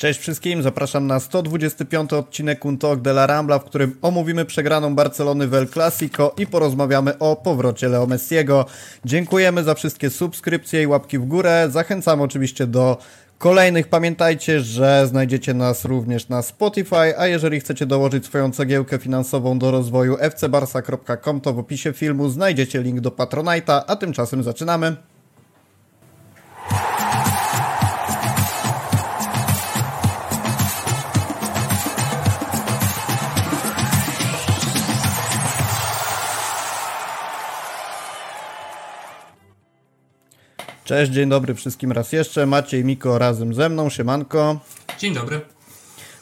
Cześć wszystkim, zapraszam na 125 odcinek Un Talk de la Rambla, w którym omówimy przegraną Barcelony w El Clasico i porozmawiamy o powrocie Leo Messiego. Dziękujemy za wszystkie subskrypcje i łapki w górę. Zachęcam oczywiście do kolejnych. Pamiętajcie, że znajdziecie nas również na Spotify, a jeżeli chcecie dołożyć swoją cegiełkę finansową do rozwoju fcbarsa.com, to w opisie filmu znajdziecie link do Patronite'a, a tymczasem zaczynamy. Cześć, dzień dobry wszystkim raz jeszcze. Maciej Miko razem ze mną, siemanko. Dzień dobry.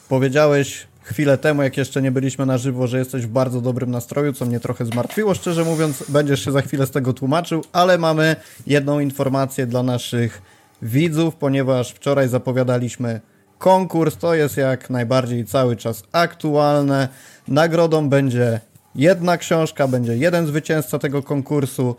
Powiedziałeś chwilę temu, jak jeszcze nie byliśmy na żywo, że jesteś w bardzo dobrym nastroju, co mnie trochę zmartwiło, szczerze mówiąc. Będziesz się za chwilę z tego tłumaczył, ale mamy jedną informację dla naszych widzów, ponieważ wczoraj zapowiadaliśmy konkurs. To jest jak najbardziej cały czas aktualne. Nagrodą będzie jedna książka, będzie jeden zwycięzca tego konkursu.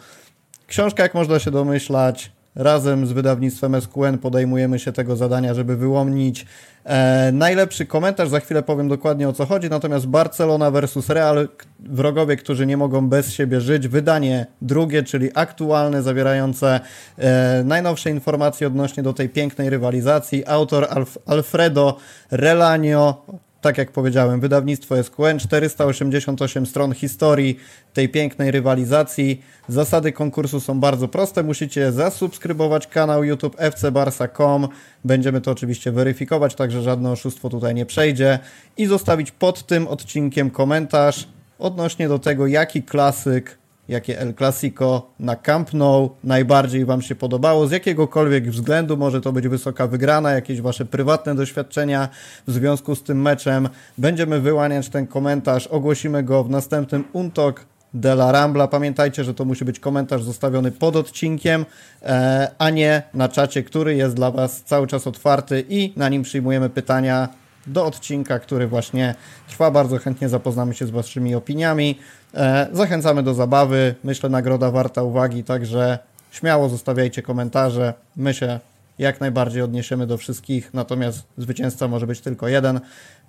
Książka, jak można się domyślać, razem z wydawnictwem SQN podejmujemy się tego zadania, żeby wyłonić e, najlepszy komentarz. Za chwilę powiem dokładnie o co chodzi. Natomiast Barcelona versus Real, wrogowie, którzy nie mogą bez siebie żyć. Wydanie drugie, czyli aktualne, zawierające e, najnowsze informacje odnośnie do tej pięknej rywalizacji. Autor Alf Alfredo Relanio tak jak powiedziałem, wydawnictwo SQN, 488 stron historii tej pięknej rywalizacji. Zasady konkursu są bardzo proste. Musicie zasubskrybować kanał YouTube fcbarsa.com. Będziemy to oczywiście weryfikować, także żadne oszustwo tutaj nie przejdzie. I zostawić pod tym odcinkiem komentarz odnośnie do tego, jaki klasyk jakie El Clasico na Camp Nou najbardziej Wam się podobało, z jakiegokolwiek względu, może to być wysoka wygrana, jakieś Wasze prywatne doświadczenia w związku z tym meczem. Będziemy wyłaniać ten komentarz, ogłosimy go w następnym Untok de la Rambla. Pamiętajcie, że to musi być komentarz zostawiony pod odcinkiem, e, a nie na czacie, który jest dla Was cały czas otwarty i na nim przyjmujemy pytania do odcinka, który właśnie trwa. Bardzo chętnie zapoznamy się z Waszymi opiniami. E, zachęcamy do zabawy. Myślę, nagroda warta uwagi, także śmiało zostawiajcie komentarze. My się jak najbardziej odniesiemy do wszystkich, natomiast zwycięzca może być tylko jeden.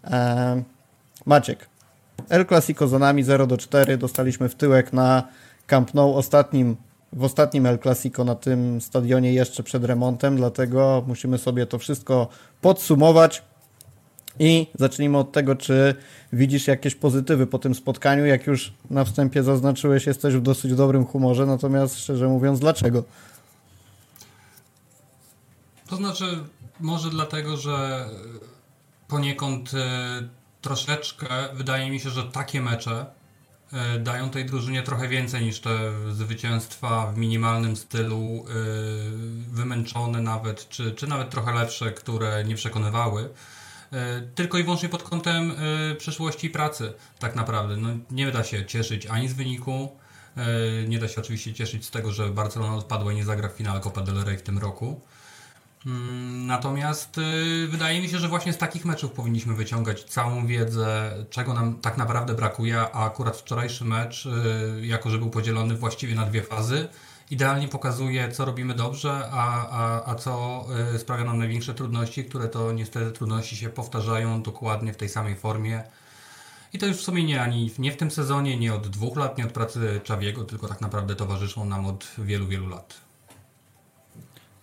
E, Maciek. El Clasico za nami 0 do 4. Dostaliśmy w tyłek na Camp Nou ostatnim, w ostatnim El Clasico na tym stadionie jeszcze przed remontem, dlatego musimy sobie to wszystko podsumować. I zacznijmy od tego, czy widzisz jakieś pozytywy po tym spotkaniu. Jak już na wstępie zaznaczyłeś, jesteś w dosyć dobrym humorze, natomiast szczerze mówiąc, dlaczego? To znaczy, może dlatego, że poniekąd e, troszeczkę wydaje mi się, że takie mecze e, dają tej drużynie trochę więcej niż te zwycięstwa w minimalnym stylu, e, wymęczone nawet, czy, czy nawet trochę lepsze, które nie przekonywały. E, tylko i wyłącznie pod kątem e, przyszłości pracy, tak naprawdę. No, nie da się cieszyć ani z wyniku, e, nie da się oczywiście cieszyć z tego, że Barcelona odpadła i nie zagra w finale Copa del Rey w tym roku. Mm, natomiast wydaje mi się, że właśnie z takich meczów powinniśmy wyciągać całą wiedzę, czego nam tak naprawdę brakuje, a akurat wczorajszy mecz, jako że był podzielony właściwie na dwie fazy, idealnie pokazuje, co robimy dobrze, a, a, a co y, sprawia nam największe trudności, które to niestety trudności się powtarzają dokładnie w tej samej formie. I to już w sumie nie ani nie w tym sezonie, nie od dwóch lat, nie od pracy Czawiego, tylko tak naprawdę towarzyszą nam od wielu, wielu lat.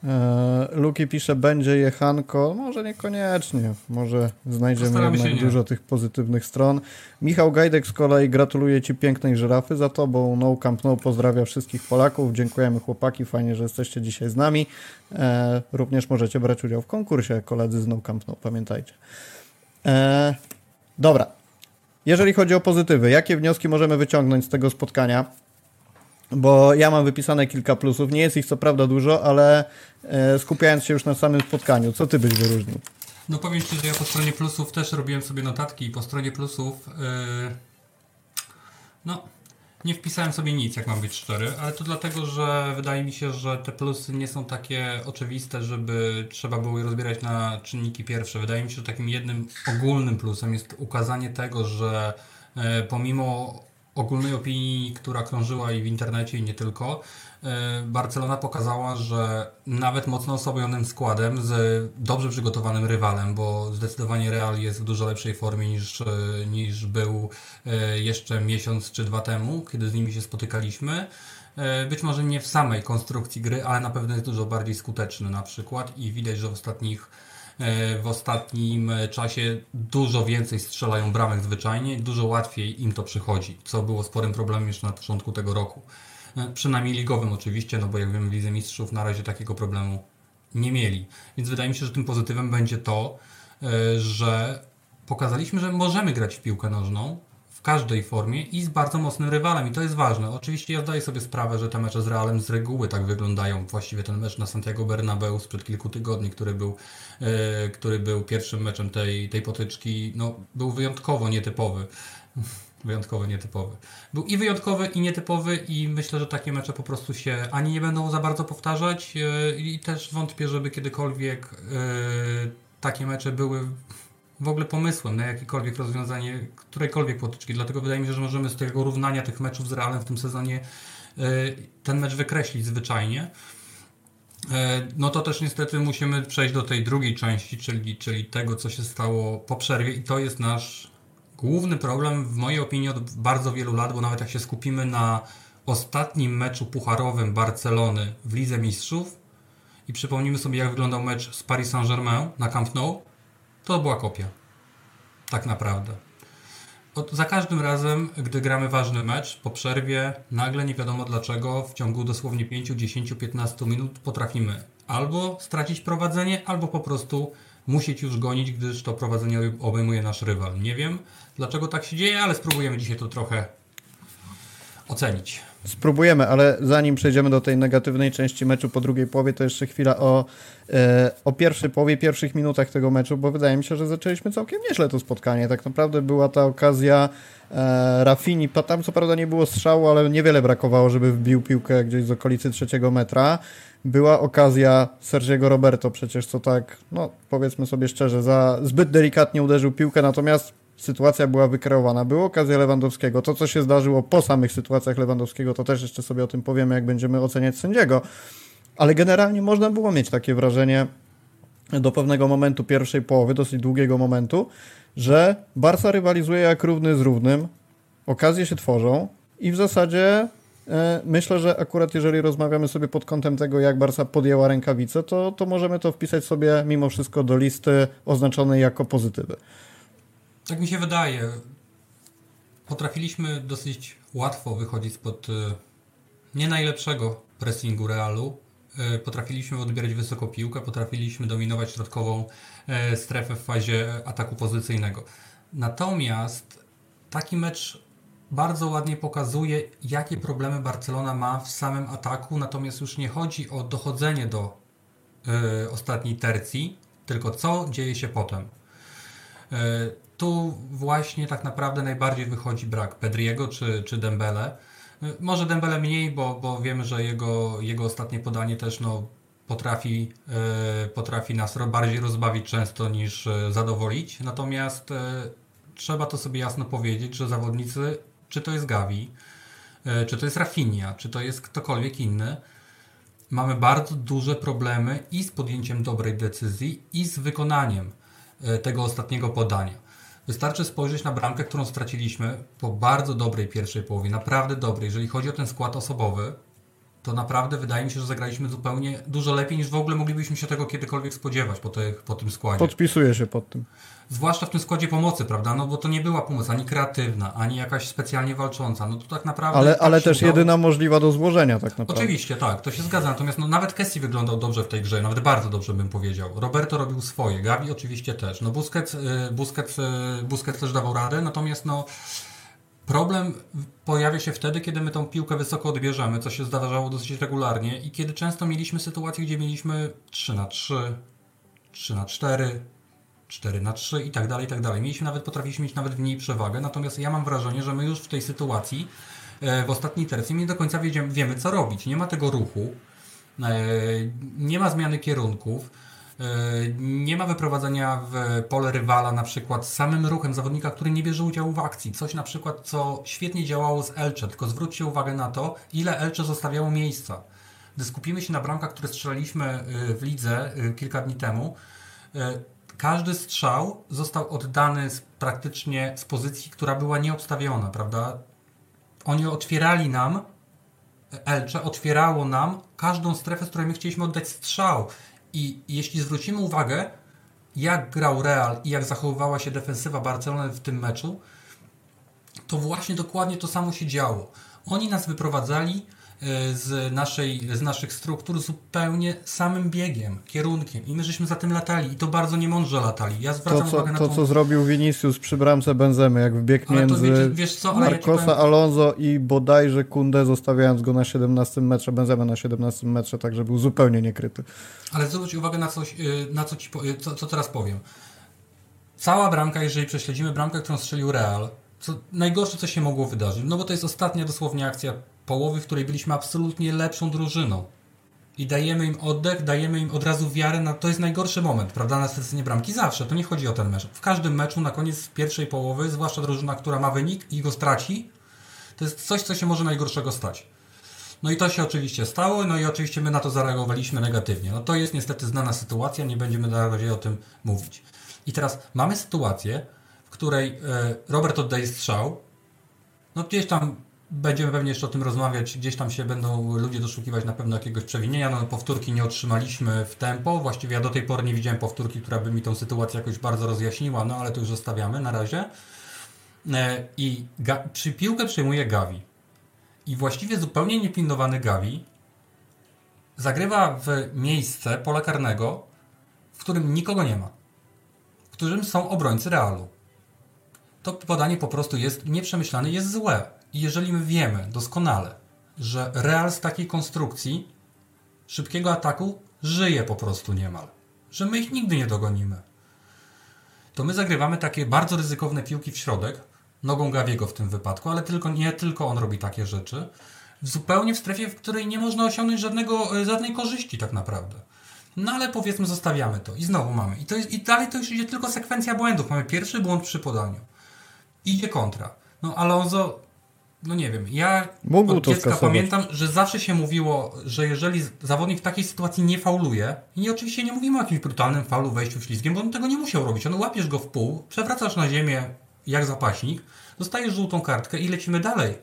E, Luki pisze, będzie jechanko. Może niekoniecznie. Może znajdziemy jednak dużo tych pozytywnych stron. Michał Gajdek z kolei gratuluje Ci pięknej żyrafy za Tobą. No Camp No pozdrawia wszystkich Polaków. Dziękujemy chłopaki, fajnie, że jesteście dzisiaj z nami. E, również możecie brać udział w konkursie koledzy z No Camp No, pamiętajcie. E, dobra. Jeżeli chodzi o pozytywy, jakie wnioski możemy wyciągnąć z tego spotkania? Bo ja mam wypisane kilka plusów. Nie jest ich co prawda dużo, ale e, skupiając się już na samym spotkaniu, co ty byś wyróżnił? No powiem Ci, że ja po stronie plusów też robiłem sobie notatki i po stronie plusów yy, no nie wpisałem sobie nic, jak mam być szczery, ale to dlatego, że wydaje mi się, że te plusy nie są takie oczywiste, żeby trzeba było je rozbierać na czynniki pierwsze. Wydaje mi się, że takim jednym ogólnym plusem jest ukazanie tego, że yy, pomimo ogólnej opinii, która krążyła i w internecie, i nie tylko, e, Barcelona pokazała, że nawet mocno osłabionym składem, z dobrze przygotowanym rywalem, bo zdecydowanie Real jest w dużo lepszej formie niż, e, niż był e, jeszcze miesiąc czy dwa temu, kiedy z nimi się spotykaliśmy. Być może nie w samej konstrukcji gry, ale na pewno jest dużo bardziej skuteczny na przykład i widać, że w ostatnich w ostatnim czasie dużo więcej strzelają bramek zwyczajnie, dużo łatwiej im to przychodzi, co było sporym problemem jeszcze na początku tego roku. E, przynajmniej ligowym oczywiście, no bo jak wiemy w Lidze Mistrzów na razie takiego problemu nie mieli. Więc wydaje mi się, że tym pozytywem będzie to, e, że pokazaliśmy, że możemy grać w piłkę nożną, każdej formie i z bardzo mocnym rywalem i to jest ważne. Oczywiście ja zdaję sobie sprawę, że te mecze z Realem z reguły tak wyglądają. Właściwie ten mecz na Santiago Bernabeu sprzed kilku tygodni, który był, e, który był pierwszym meczem tej, tej potyczki, no, był wyjątkowo nietypowy. Wyjątkowo nietypowy. Był i wyjątkowy, i nietypowy, i myślę, że takie mecze po prostu się ani nie będą za bardzo powtarzać, e, i też wątpię, żeby kiedykolwiek e, takie mecze były w ogóle pomysłem na jakiekolwiek rozwiązanie którejkolwiek potyczki. Dlatego wydaje mi się, że możemy z tego równania tych meczów z Realem w tym sezonie e, ten mecz wykreślić zwyczajnie. E, no to też niestety musimy przejść do tej drugiej części, czyli, czyli tego, co się stało po przerwie, i to jest nasz główny problem, w mojej opinii, od bardzo wielu lat, bo nawet jak się skupimy na ostatnim meczu pucharowym Barcelony w Lidze Mistrzów i przypomnimy sobie, jak wyglądał mecz z Paris Saint-Germain na Camp Nou, to była kopia. Tak naprawdę. Od, za każdym razem, gdy gramy ważny mecz, po przerwie, nagle nie wiadomo dlaczego, w ciągu dosłownie 5, 10, 15 minut potrafimy albo stracić prowadzenie, albo po prostu musieć już gonić, gdyż to prowadzenie obejmuje nasz rywal. Nie wiem, dlaczego tak się dzieje, ale spróbujemy dzisiaj to trochę ocenić. Spróbujemy, ale zanim przejdziemy do tej negatywnej części meczu po drugiej połowie, to jeszcze chwila o, e, o pierwszej połowie, pierwszych minutach tego meczu, bo wydaje mi się, że zaczęliśmy całkiem nieźle to spotkanie. Tak naprawdę była ta okazja e, Rafini, tam co prawda nie było strzału, ale niewiele brakowało, żeby wbił piłkę gdzieś z okolicy trzeciego metra. Była okazja Sergiego Roberto przecież, co tak, no powiedzmy sobie szczerze, za zbyt delikatnie uderzył piłkę, natomiast sytuacja była wykreowana. Była okazja Lewandowskiego. To, co się zdarzyło po samych sytuacjach Lewandowskiego, to też jeszcze sobie o tym powiemy, jak będziemy oceniać sędziego. Ale generalnie można było mieć takie wrażenie do pewnego momentu pierwszej połowy, dosyć długiego momentu, że Barca rywalizuje jak równy z równym, okazje się tworzą i w zasadzie e, myślę, że akurat jeżeli rozmawiamy sobie pod kątem tego, jak Barca podjęła rękawice, to, to możemy to wpisać sobie mimo wszystko do listy oznaczonej jako pozytywy. Tak mi się wydaje. Potrafiliśmy dosyć łatwo wychodzić spod e, nie najlepszego pressingu Realu. E, potrafiliśmy odbierać wysoko piłkę, potrafiliśmy dominować środkową e, strefę w fazie ataku pozycyjnego. Natomiast taki mecz bardzo ładnie pokazuje, jakie problemy Barcelona ma w samym ataku. Natomiast już nie chodzi o dochodzenie do ostatniej tercji, tylko co dzieje się potem tu właśnie tak naprawdę najbardziej wychodzi brak Pedriego czy, czy Dembele. Może Dembele mniej, bo, bo wiemy, że jego, jego ostatnie podanie też no, potrafi, e, potrafi nas bardziej rozbawić często niż e, zadowolić. Natomiast e, trzeba to sobie jasno powiedzieć, że zawodnicy, czy to jest Gavi, czy to jest Rafinha, czy to jest ktokolwiek inny, mamy bardzo duże problemy i z podjęciem dobrej decyzji, i z wykonaniem tego ostatniego podania. Wystarczy spojrzeć na bramkę, którą straciliśmy po bardzo dobrej pierwszej połowie, naprawdę dobrej. Jeżeli chodzi o ten skład osobowy, to naprawdę wydaje mi się, że zagraliśmy zupełnie dużo lepiej niż w ogóle moglibyśmy się tego kiedykolwiek spodziewać po, tych, po tym składzie. Podpisuję się pod tym. Zwłaszcza w tym składzie pomocy, prawda? No bo to nie była pomoc ani kreatywna, ani jakaś specjalnie walcząca. No to tak naprawdę. Ale, tak ale też udało... jedyna możliwa do złożenia, tak naprawdę. Oczywiście, tak, to się zgadza. Natomiast no, nawet Kessi wyglądał dobrze w tej grze, nawet bardzo dobrze bym powiedział. Roberto robił swoje, Gavi oczywiście też. No Busquets, y, Busquets, y, Busquets też dawał radę, natomiast no. Problem pojawia się wtedy, kiedy my tą piłkę wysoko odbierzemy, co się zdarzało dosyć regularnie i kiedy często mieliśmy sytuacje, gdzie mieliśmy 3 na 3, 3 na 4, 4 na 3 i tak dalej, i tak dalej. Mieliśmy nawet, potrafiliśmy mieć nawet w niej przewagę, natomiast ja mam wrażenie, że my już w tej sytuacji e, w ostatniej tercji nie do końca wiemy, wiemy co robić. Nie ma tego ruchu, e, nie ma zmiany kierunków. Nie ma wyprowadzenia w pole rywala na przykład samym ruchem zawodnika, który nie bierze udziału w akcji. Coś na przykład, co świetnie działało z Elcze, tylko zwróćcie uwagę na to, ile Elcze zostawiało miejsca. Gdy skupimy się na bramkach, które strzelaliśmy w lidze kilka dni temu, każdy strzał został oddany z, praktycznie z pozycji, która była nieobstawiona, prawda? Oni otwierali nam, Elcze otwierało nam każdą strefę, z której my chcieliśmy oddać strzał. I jeśli zwrócimy uwagę, jak grał Real i jak zachowywała się defensywa Barcelony w tym meczu, to właśnie dokładnie to samo się działo. Oni nas wyprowadzali, z, naszej, z naszych struktur zupełnie samym biegiem, kierunkiem. I my żeśmy za tym latali. I to bardzo niemądrze latali. Ja zwracam to, co, uwagę na to, co zrobił Vinicius przy bramce Benzemy, jak wbiegł ale między wiecie, wiesz co, Marcosa ja powiem... Alonso i bodajże Kunde, zostawiając go na 17 metrze, Benzemy na 17 metrze, tak, że był zupełnie niekryty. Ale zwróć uwagę na coś, y, na co, ci, y, co, co teraz powiem. Cała bramka, jeżeli prześledzimy bramkę, którą strzelił Real, co najgorsze, co się mogło wydarzyć, no bo to jest ostatnia dosłownie akcja połowy, w której byliśmy absolutnie lepszą drużyną. I dajemy im oddech, dajemy im od razu wiarę na to jest najgorszy moment, prawda? Na stracenie bramki zawsze. To nie chodzi o ten mecz. W każdym meczu na koniec pierwszej połowy, zwłaszcza drużyna, która ma wynik i go straci, to jest coś, co się może najgorszego stać. No i to się oczywiście stało, no i oczywiście my na to zareagowaliśmy negatywnie. No to jest niestety znana sytuacja, nie będziemy na razie o tym mówić. I teraz mamy sytuację, w której e, Robert oddaje strzał, no gdzieś tam Będziemy pewnie jeszcze o tym rozmawiać. Gdzieś tam się będą ludzie doszukiwać na pewno jakiegoś przewinienia. No, powtórki nie otrzymaliśmy w tempo. Właściwie ja do tej pory nie widziałem powtórki, która by mi tą sytuację jakoś bardzo rozjaśniła, no ale to już zostawiamy na razie. E, I przy piłkę przejmuje Gavi. I właściwie zupełnie niepilnowany Gavi zagrywa w miejsce pola karnego, w którym nikogo nie ma. W którym są obrońcy Realu. To podanie po prostu jest nieprzemyślane, jest złe. I jeżeli my wiemy doskonale, że Real z takiej konstrukcji szybkiego ataku żyje po prostu niemal, że my ich nigdy nie dogonimy, to my zagrywamy takie bardzo ryzykowne piłki w środek, nogą Gawiego w tym wypadku, ale tylko, nie tylko on robi takie rzeczy, zupełnie w strefie, w której nie można osiągnąć żadnego, żadnej korzyści tak naprawdę. No ale powiedzmy zostawiamy to i znowu mamy. I, to jest, I dalej to już idzie tylko sekwencja błędów. Mamy pierwszy błąd przy podaniu. Idzie kontra. No Alonso no nie wiem, ja Mógł od dziecka skasować. pamiętam, że zawsze się mówiło, że jeżeli zawodnik w takiej sytuacji nie fauluje, i nie, oczywiście nie mówimy o jakimś brutalnym faulu, wejściu ślizgiem, bo on tego nie musiał robić. On łapiesz go w pół, przewracasz na ziemię jak zapaśnik, dostajesz żółtą kartkę i lecimy dalej.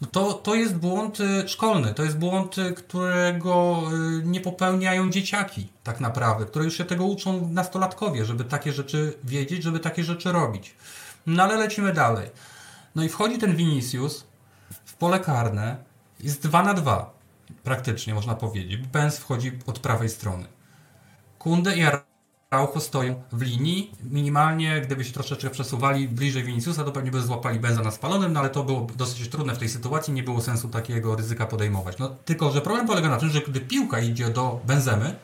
No to, to jest błąd y, szkolny, to jest błąd, y, którego y, nie popełniają dzieciaki tak naprawdę, które już się tego uczą nastolatkowie, żeby takie rzeczy wiedzieć, żeby takie rzeczy robić. No ale lecimy dalej. No i wchodzi ten Vinicius, pole karne jest 2 na 2 praktycznie można powiedzieć. Benz wchodzi od prawej strony. Kunde i Araujo stoją w linii. Minimalnie, gdyby się troszeczkę przesuwali bliżej Viniciusa, to pewnie by złapali Benza na spalonym, no ale to było dosyć trudne w tej sytuacji, nie było sensu takiego ryzyka podejmować. No, tylko, że problem polega na tym, że gdy piłka idzie do Benzemy,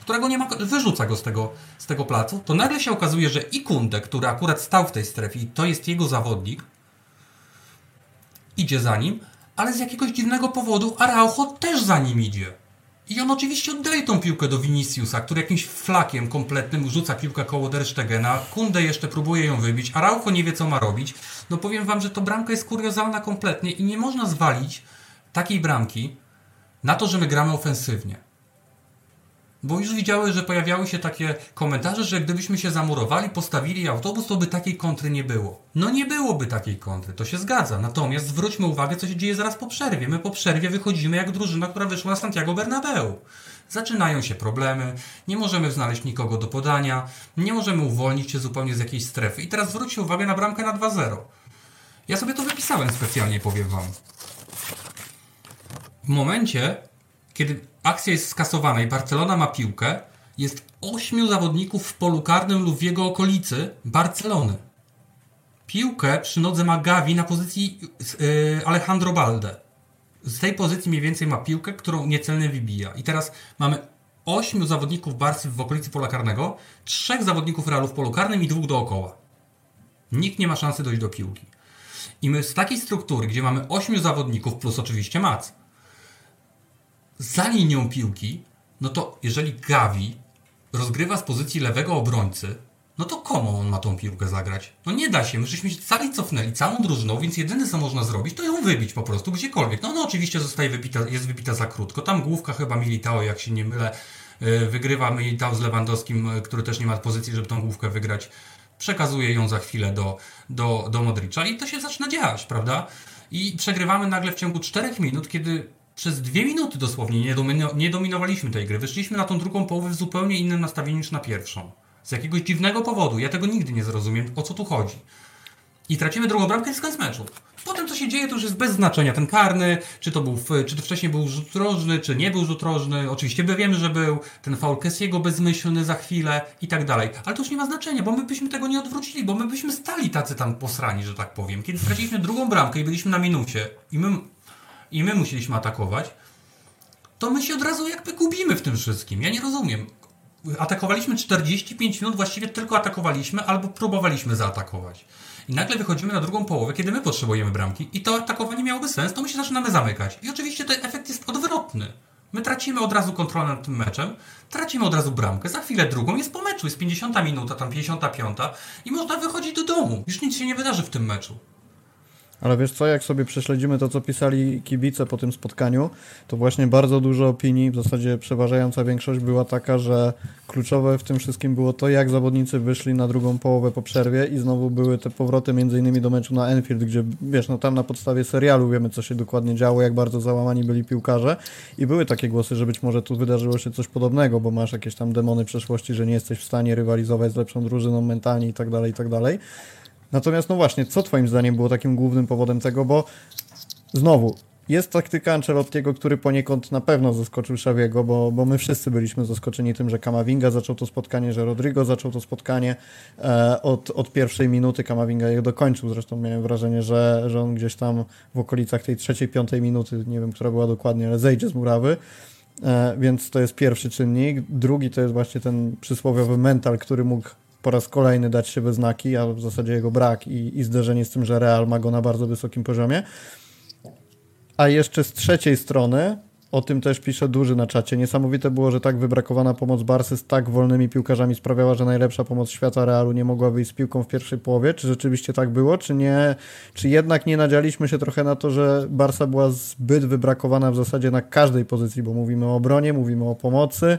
którego nie ma, wyrzuca go z tego, z tego placu, to nagle się okazuje, że i Kunde, który akurat stał w tej strefie i to jest jego zawodnik, idzie za nim, ale z jakiegoś dziwnego powodu Araujo też za nim idzie. I on oczywiście oddaje tą piłkę do Viniciusa, który jakimś flakiem kompletnym rzuca piłkę koło Der Stegena. Kunde jeszcze próbuje ją wybić. Araujo nie wie, co ma robić. No powiem wam, że to bramka jest kuriozalna kompletnie i nie można zwalić takiej bramki na to, że my gramy ofensywnie. Bo już widziały, że pojawiały się takie komentarze, że gdybyśmy się zamurowali, postawili autobus, to by takiej kontry nie było. No nie byłoby takiej kontry, to się zgadza. Natomiast zwróćmy uwagę, co się dzieje zaraz po przerwie. My po przerwie wychodzimy jak drużyna, która wyszła na Santiago Bernabeu. Zaczynają się problemy, nie możemy znaleźć nikogo do podania, nie możemy uwolnić się zupełnie z jakiejś strefy. I teraz zwróćcie uwagę na bramkę na 2-0. Ja sobie to wypisałem specjalnie, powiem wam. W momencie, kiedy akcja jest skasowana i Barcelona ma piłkę, jest ośmiu zawodników w polu karnym lub w jego okolicy Barcelony. Piłkę przy nodze ma Gavi na pozycji yy, Alejandro Balde. Z tej pozycji mniej więcej ma piłkę, którą niecelnie wybija. I teraz mamy ośmiu zawodników Barcy w okolicy pola karnego, trzech zawodników Realu w polu karnym i dwóch dookoła. Nikt nie ma szansy dojść do piłki. I my z takiej struktury, gdzie mamy ośmiu zawodników, plus oczywiście Mac, za linią piłki, no to jeżeli Gavi rozgrywa z pozycji lewego obrońcy, no to komu on ma tą piłkę zagrać? No nie da się, my żeśmy się cali cofnęli całą drużyną, więc jedyne co można zrobić, to ją wybić po prostu gdziekolwiek. No ona no, oczywiście zostaje wybita, jest wybita za krótko. Tam główka chyba Militao, jak się nie mylę, y, wygrywa Militao z Lewandowskim, y, który też nie ma pozycji, żeby tą główkę wygrać. Przekazuje ją za chwilę do, do, do Modricza i to się zaczyna dziać, prawda? I przegrywamy nagle w ciągu 4 minut, kiedy przez dwie minuty dosłownie nie, domino, nie dominowaliśmy tej gry. Wyszliśmy na tą drugą połowę w zupełnie innym nastawieniu niż na pierwszą. Z jakiegoś dziwnego powodu. Ja tego nigdy nie zrozumiem, o co tu chodzi. I tracimy drugą bramkę i koniec meczu. Potem co się dzieje, to już jest bez znaczenia. Ten karny, czy to, był, czy to wcześniej był rzut rożny, czy nie był rzut rożny. Oczywiście my wiemy, że był. Ten faul Kessiego bezmyślny za chwilę i tak dalej. Ale to już nie ma znaczenia, bo my byśmy tego nie odwrócili, bo my byśmy stali tacy tam posrani, że tak powiem. Kiedy straciliśmy drugą bramkę i byliśmy na minusie i my, i my musieliśmy atakować, to my się od razu jakby gubimy w tym wszystkim. Ja nie rozumiem atakowaliśmy 45 minut, właściwie tylko atakowaliśmy albo próbowaliśmy zaatakować. I nagle wychodzimy na drugą połowę, kiedy my potrzebujemy bramki i to atakowanie miałoby sens, to my się zaczynamy zamykać. I oczywiście ten efekt jest odwrotny. My tracimy od razu kontrolę nad tym meczem, tracimy od razu bramkę, za chwilę drugą, jest po meczu, jest 50 minuta, tam 55 i można wychodzić do domu. Już nic się nie wydarzy w tym meczu. Ale wiesz co, jak sobie prześledzimy to, co pisali kibice po tym spotkaniu, to właśnie bardzo dużo opinii, w zasadzie przeważająca większość była taka, że kluczowe w tym wszystkim było to, jak zawodnicy wyszli na drugą połowę po przerwie i znowu były te powroty między innymi do meczu na Enfield, gdzie wiesz, no tam na podstawie serialu wiemy, co się dokładnie działo, jak bardzo załamani byli piłkarze i były takie głosy, że być może tu wydarzyło się coś podobnego, bo masz jakieś tam demony przeszłości, że nie jesteś w stanie rywalizować z lepszą drużyną mentalnie i tak dalej, i tak dalej. Natomiast no właśnie, co twoim zdaniem było takim głównym powodem tego, bo znowu, jest taktyka Ancelottiego, który poniekąd na pewno zaskoczył Szawiego, bo, bo my wszyscy byliśmy zaskoczeni tym, że Kamavinga zaczął to spotkanie, że Rodrigo zaczął to spotkanie e, od, od pierwszej minuty. Kamavinga je dokończył, zresztą miałem wrażenie, że, że on gdzieś tam w okolicach tej trzeciej, piątej minuty, nie wiem, która była dokładnie, ale zejdzie z murawy. E, więc to jest pierwszy czynnik. Drugi to jest właśnie ten przysłowiowy mental, który mógł po raz kolejny dać się znaki, a w zasadzie jego brak i, i zderzenie z tym, że Real ma go na bardzo wysokim poziomie. A jeszcze z trzeciej strony, o tym też pisze duży na czacie, niesamowite było, że tak wybrakowana pomoc Barsy z tak wolnymi piłkarzami sprawiała, że najlepsza pomoc świata Realu nie mogła wyjść z piłką w pierwszej połowie. Czy rzeczywiście tak było, czy nie? Czy jednak nie nadzialiśmy się trochę na to, że Barsa była zbyt wybrakowana w zasadzie na każdej pozycji, bo mówimy o obronie, mówimy o pomocy,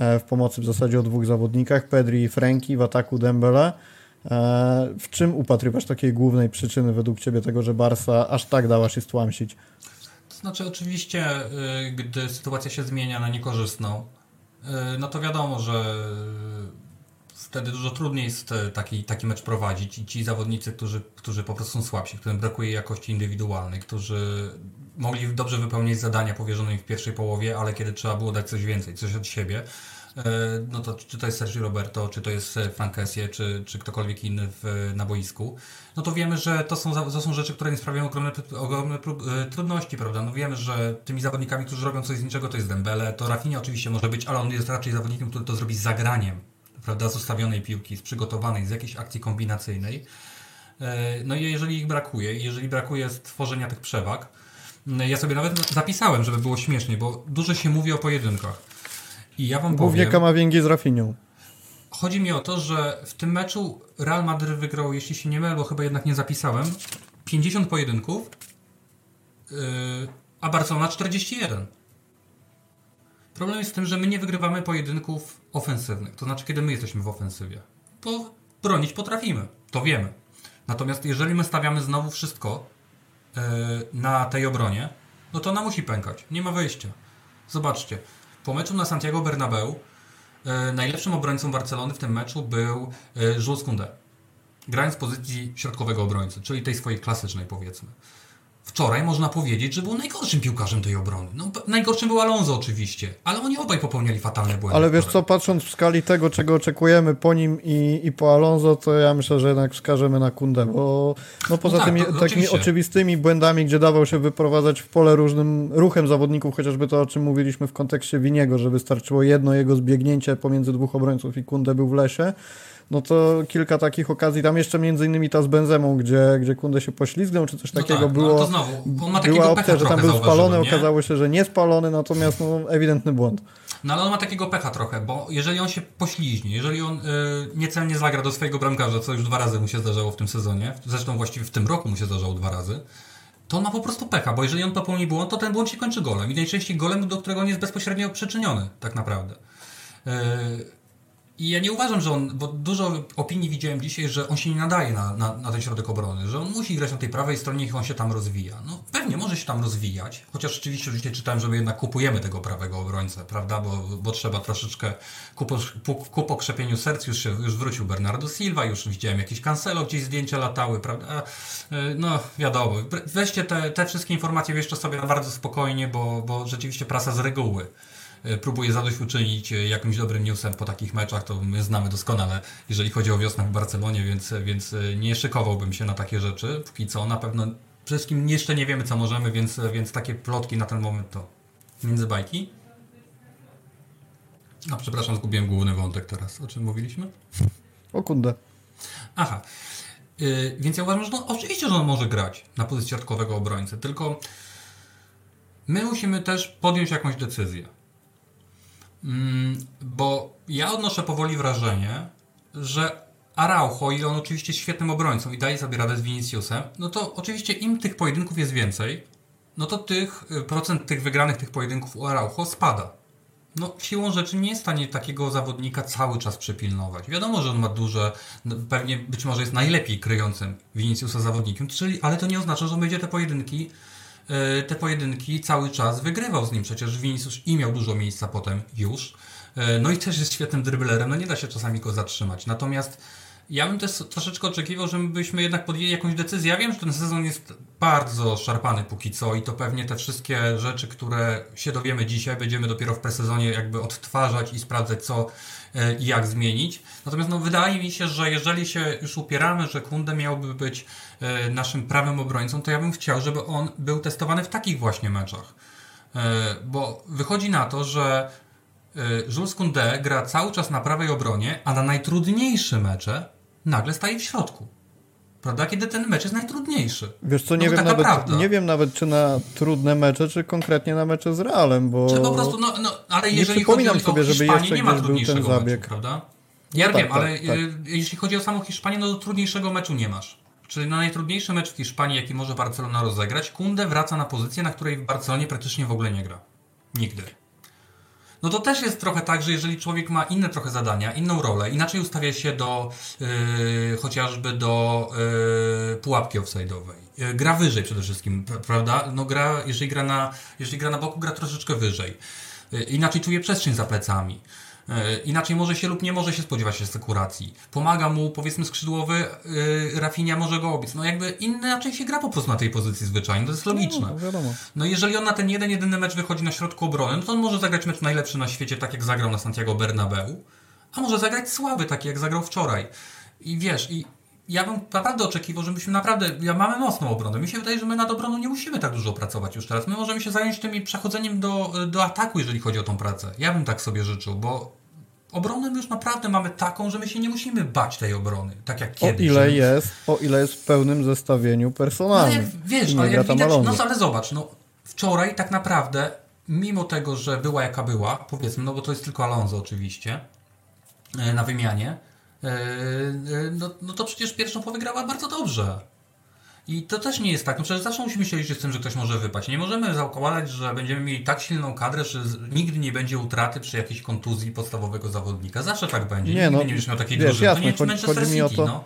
w pomocy w zasadzie o dwóch zawodnikach, Pedri i Franki, w ataku Dembele. E, w czym upatrywasz takiej głównej przyczyny według Ciebie tego, że Barsa aż tak dała się stłamsić? To znaczy oczywiście, y, gdy sytuacja się zmienia na niekorzystną, y, no to wiadomo, że wtedy dużo trudniej jest e, taki, taki mecz prowadzić i ci zawodnicy, którzy, którzy po prostu są słabsi, którym brakuje jakości indywidualnej, którzy mogli dobrze wypełnić zadania powierzone im w pierwszej połowie, ale kiedy trzeba było dać coś więcej, coś od siebie, e, no to czy to jest Sergio Roberto, czy to jest e, Frank Kessie, czy, czy ktokolwiek inny w, na boisku, no to wiemy, że to są, to są rzeczy, które nie sprawiają ogromne, ogromne trudności, prawda? No wiemy, że tymi zawodnikami, którzy robią coś z niczego, to jest Dembele, to Rafinha oczywiście może być, ale on jest raczej zawodnikiem, który to zrobi z zagraniem, prawda, z ustawionej piłki, z przygotowanej, z jakiejś akcji kombinacyjnej. E, no i jeżeli ich brakuje, jeżeli brakuje stworzenia tych przewag, ja sobie nawet zapisałem, żeby było śmiesznie, bo dużo się mówi o pojedynkach. I ja wam Głównie powiem... Kamavingi z Rafinią. Chodzi mi o to, że w tym meczu Real Madrid wygrał, jeśli się nie mylę, bo chyba jednak nie zapisałem, 50 pojedynków, yy, a Barcelona 41. Problem jest w tym, że my nie wygrywamy pojedynków ofensywnych. To znaczy, kiedy my jesteśmy w ofensywie. Bo bronić potrafimy. To wiemy. Natomiast jeżeli my stawiamy znowu wszystko yy, na tej obronie, no to ona musi pękać. Nie ma wyjścia. Zobaczcie. Po meczu na Santiago Bernabeu yy, najlepszym obrońcą Barcelony w tym meczu był yy, Jules Koundé. Grając w pozycji środkowego obrońcy, czyli tej swojej klasycznej powiedzmy wczoraj można powiedzieć, że był najgorszym piłkarzem tej obrony. No, najgorszym był Alonso oczywiście, ale oni obaj popełniali fatalne błędy. Ale wiesz co, patrząc w skali tego, czego oczekujemy po nim i, i po Alonso, to ja myślę, że jednak wskażemy na Kundę, bo no poza no tak, tymi to, takimi oczywiście. oczywistymi błędami, gdzie dawał się wyprowadzać w pole różnym ruchem zawodników, chociażby to, o czym mówiliśmy w kontekście Winiego, że wystarczyło jedno jego zbiegnięcie pomiędzy dwóch obrońców i Kundę był w lesie, no to kilka takich okazji, tam jeszcze między innymi ta z Benzemą, gdzie, gdzie Kunde się poślizgnął, czy coś No takiego tak, no było. ale to znowu, on ma takiego była pecha opcja, że tam był spalony, nie? okazało się, że nie spalony, natomiast no, ewidentny błąd. No ale on ma takiego pecha trochę, bo jeżeli on się pośliźnie, jeżeli on y, niecelnie zagra do swojego bramkarza, co już dwa razy mu się zdarzało w tym sezonie, zresztą właściwie w tym roku mu się zdarzało dwa razy, to on ma po prostu pecha, bo jeżeli on popełni błąd, to ten błąd się kończy golem. I najczęściej golem, do którego on jest bezpośrednio przyczyniony, tak naprawdę. Y, I ja nie uważam, że on, bo dużo opinii widziałem dzisiaj, że on się nie nadaje na, na, na ten środek obrony, że on musi grać na tej prawej stronie, niech on się tam rozwija. No pewnie może się tam rozwijać, chociaż rzeczywiście dzisiaj czytałem, że my jednak kupujemy tego prawego obrońcę, prawda, bo, bo trzeba troszeczkę ku, po- ku pokrzepieniu serc, już, się, już wrócił Bernardo Silva, już widziałem jakieś Cancelo, gdzieś zdjęcia latały, prawda, E, no wiadomo, weźcie te, te wszystkie informacje jeszcze sobie bardzo spokojnie, bo, bo rzeczywiście prasa z reguły e, próbuje zadośćuczynić e, jakimś dobrym newsem po takich meczach, to my znamy doskonale, jeżeli chodzi o wiosnę w Barcelonie, więc, więc e, nie szykowałbym się na takie rzeczy. Póki co, na pewno przede wszystkim jeszcze nie wiemy, co możemy, więc, więc takie plotki na ten moment to między bajki. A przepraszam, zgubiłem główny wątek teraz. O czym mówiliśmy? O Kunde. Aha. Yy, więc ja uważam, że no, oczywiście, że on może grać na pozycji środkowego obrońcy, tylko my musimy też podjąć jakąś decyzję. Mm, bo ja odnoszę powoli wrażenie, że Araujo, i on oczywiście świetnym obrońcą i daje sobie radę z Viniciusem, no to oczywiście im tych pojedynków jest więcej, no to tych y, procent tych wygranych tych pojedynków u Araujo spada. No, siłą rzeczy nie jest w stanie takiego zawodnika cały czas przypilnować. Wiadomo, że on ma duże, no, pewnie być może jest najlepiej kryjącym Viniciusa zawodnikiem, czyli, ale to nie oznacza, że on będzie te pojedynki, te pojedynki cały czas wygrywał z nim. Przecież Vinicius i miał dużo miejsca potem już. E, No i też jest świetnym dryblerem, no nie da się czasami go zatrzymać. Natomiast ja bym też troszeczkę oczekiwał, żebyśmy jednak podjęli jakąś decyzję. Ja wiem, że ten sezon jest bardzo szarpany póki co i to pewnie te wszystkie rzeczy, które się dowiemy dzisiaj, będziemy dopiero w presezonie jakby odtwarzać i sprawdzać co e, i jak zmienić. Natomiast no, wydaje mi się, że jeżeli się już upieramy, że Kunde miałby być e, naszym prawym obrońcą, to ja bym chciał, żeby on był testowany w takich właśnie meczach. E, Bo wychodzi na to, że e, Jules Koundé gra cały czas na prawej obronie, a na najtrudniejsze mecze nagle staje w środku. Prawda? Kiedy ten mecz jest najtrudniejszy. Wiesz co, nie, No, wiem nawet, prawda. nie wiem nawet, czy na trudne mecze, czy konkretnie na mecze z Realem, bo... Czy po prostu, no, no ale Nie jeżeli chodzi przypominam o sobie, żeby Hiszpanię, jeszcze nie ma gdzieś był ten trudniejszego zabieg. meczu, prawda? Ja No tak, wiem, ale tak, tak. y, jeśli chodzi o samą Hiszpanię, no trudniejszego meczu nie masz. Czyli na najtrudniejszy mecz w Hiszpanii, jaki może Barcelona rozegrać, Kunde wraca na pozycję, na której w Barcelonie praktycznie w ogóle nie gra. Nigdy. No to też jest trochę tak, że jeżeli człowiek ma inne trochę zadania, inną rolę, inaczej ustawia się do yy, chociażby do yy, pułapki offside'owej. Yy, gra wyżej przede wszystkim, pra- prawda? No gra, jeżeli gra na, jeżeli gra na boku, gra troszeczkę wyżej. Yy, inaczej czuje przestrzeń za plecami. Yy, Inaczej może się lub nie może się spodziewać się sekuracji. Pomaga mu, powiedzmy, skrzydłowy yy, Rafinha może go obiec. No jakby inaczej się gra po prostu na tej pozycji zwyczajnie, to jest logiczne. No, wiadomo. No jeżeli on na ten jeden, jedyny mecz wychodzi na środku obrony, no to on może zagrać mecz najlepszy na świecie, tak jak zagrał na Santiago Bernabeu, a może zagrać słaby, tak jak zagrał wczoraj. I wiesz, i ja bym naprawdę oczekiwał, żebyśmy naprawdę, ja mamy mocną obronę. Mi się wydaje, że my nad obroną nie musimy tak dużo pracować już teraz. My możemy się zająć tym przechodzeniem do, do ataku, jeżeli chodzi o tą pracę. Ja bym tak sobie życzył, bo obronę już naprawdę mamy taką, że my się nie musimy bać tej obrony, tak jak O kiedyś. ile że- jest, o ile jest w pełnym zestawieniu no personalnym. jak, wiesz, ale jak widać, no ale zobacz, no wczoraj tak naprawdę, mimo tego, że była jaka była, powiedzmy, no bo to jest tylko Alonso oczywiście, e, na wymianie, e, e, no, no to przecież pierwszą połowę grała bardzo dobrze. I to też nie jest tak, no przecież zawsze musimy się liczyć z tym, że ktoś może wypaść. Nie możemy zakładać, że będziemy mieli tak silną kadrę, że nigdy nie będzie utraty przy jakiejś kontuzji podstawowego zawodnika. Zawsze tak będzie. Nie, Nigdy no, nie będziesz miał takiej wiesz, drużyny. jasne, to nie jest chodzi- mi o to- no.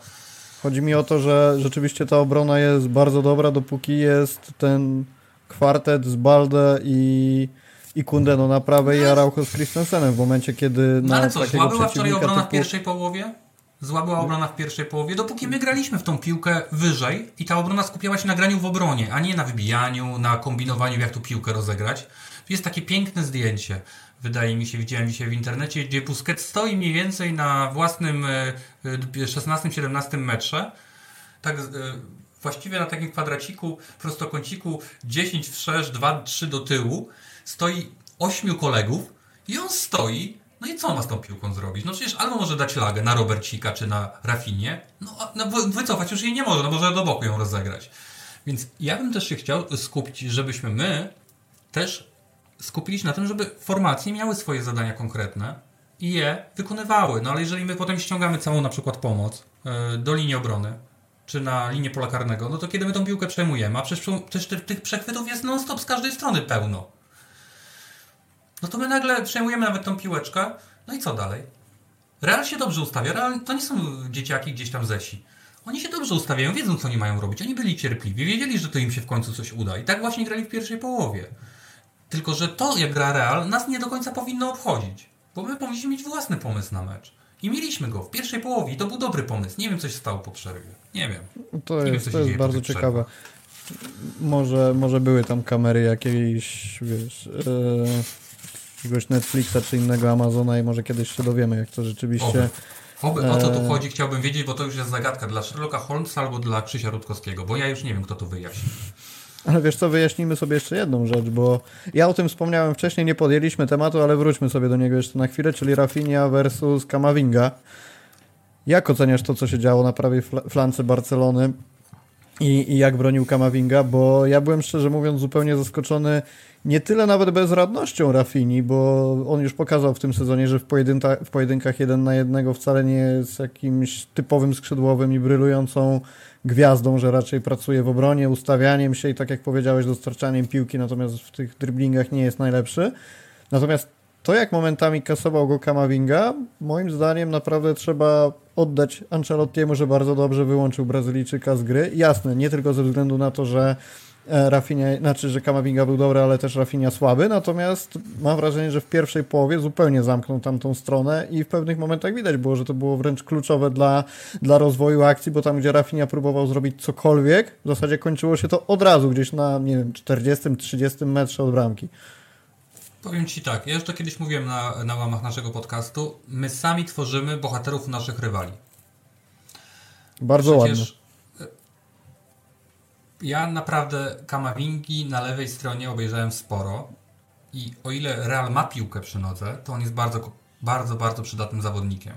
Chodzi mi o to, że rzeczywiście ta obrona jest bardzo dobra, dopóki jest ten kwartet z Balde i, i Kunde no na prawej i Araujo z Christensenem w momencie, kiedy No ale co, była wczoraj obrona w pierwszej połowie? Zła była obrona w pierwszej połowie, dopóki my graliśmy w tą piłkę wyżej i ta obrona skupiała się na graniu w obronie, a nie na wybijaniu, na kombinowaniu, jak tu piłkę rozegrać. Jest takie piękne zdjęcie, wydaje mi się, widziałem dzisiaj w internecie, gdzie Busquets stoi mniej więcej na własnym e, e, 16-17 metrze, tak e, właściwie na takim kwadraciku, prostokąciku 10 wszerz, 2, 3 do tyłu, stoi ośmiu kolegów i on stoi No i co ma z tą piłką zrobić? No przecież albo może dać lagę na Robercika czy na Rafinie, no, no wycofać już jej nie może, no może do boku ją rozegrać. Więc ja bym też się chciał skupić, żebyśmy my też skupili się na tym, żeby formacje miały swoje zadania konkretne i je wykonywały. No ale jeżeli my potem ściągamy całą na przykład pomoc yy, do linii obrony, czy na linię pola karnego, no to kiedy my tą piłkę przejmujemy, a przecież, przecież tych przechwytów jest non-stop z każdej strony pełno. No to my nagle przejmujemy nawet tą piłeczkę, no i co dalej? Real się dobrze ustawia, Real to nie są dzieciaki gdzieś tam zesi. Oni się dobrze ustawiają, wiedzą co oni mają robić. Oni byli cierpliwi, wiedzieli, że to im się w końcu coś uda. I tak właśnie grali w pierwszej połowie. Tylko, że to, jak gra Real, nas nie do końca powinno obchodzić. Bo my powinniśmy mieć własny pomysł na mecz. I mieliśmy go w pierwszej połowie i to był dobry pomysł. Nie wiem, co się stało po przerwie. Nie wiem. To nie jest, wiem, to jest bardzo ciekawe. Może, może były tam kamery jakiejś, wiesz, yy, jakiegoś Netflixa czy innego Amazona i może kiedyś się dowiemy, jak to rzeczywiście... Oby. Oby, o co tu e, chodzi, chciałbym wiedzieć, bo to już jest zagadka dla Sherlocka Holmesa albo dla Krzysia Rutkowskiego, bo ja już nie wiem, kto to wyjaśni. Ale wiesz co, wyjaśnijmy sobie jeszcze jedną rzecz, bo ja o tym wspomniałem wcześniej, nie podjęliśmy tematu, ale wróćmy sobie do niego jeszcze na chwilę, czyli Rafinha versus Kamavinga. Jak oceniasz to, co się działo na prawej flance Barcelony i, i jak bronił Kamavinga? Bo ja byłem szczerze mówiąc zupełnie zaskoczony nie tyle nawet bezradnością Rafini, bo on już pokazał w tym sezonie, że w, w pojedynkach jeden na jednego wcale nie jest jakimś typowym skrzydłowym i brylującą gwiazdą, że raczej pracuje w obronie, ustawianiem się i tak jak powiedziałeś, dostarczaniem piłki, natomiast w tych driblingach nie jest najlepszy. Natomiast to, jak momentami kasował go Kamavinga, moim zdaniem naprawdę trzeba oddać Ancelottiemu, że bardzo dobrze wyłączył Brazylijczyka z gry. Jasne, nie tylko ze względu na to, że E, Rafinha, znaczy, że Kamavinga był dobry, ale też Rafinha słaby, natomiast mam wrażenie, że w pierwszej połowie zupełnie zamknął tamtą stronę i w pewnych momentach widać było, że to było wręcz kluczowe dla, dla rozwoju akcji, bo tam, gdzie Rafinha próbował zrobić cokolwiek, w zasadzie kończyło się to od razu gdzieś na, nie wiem, 40-30 metrze od bramki. Powiem Ci tak, ja jeszcze kiedyś mówiłem na, na łamach naszego podcastu, my sami tworzymy bohaterów naszych rywali. Bardzo Przecież ładnie ja naprawdę Kamawingi na lewej stronie obejrzałem sporo i o ile Real ma piłkę przy nodze, to on jest bardzo, bardzo, bardzo przydatnym zawodnikiem.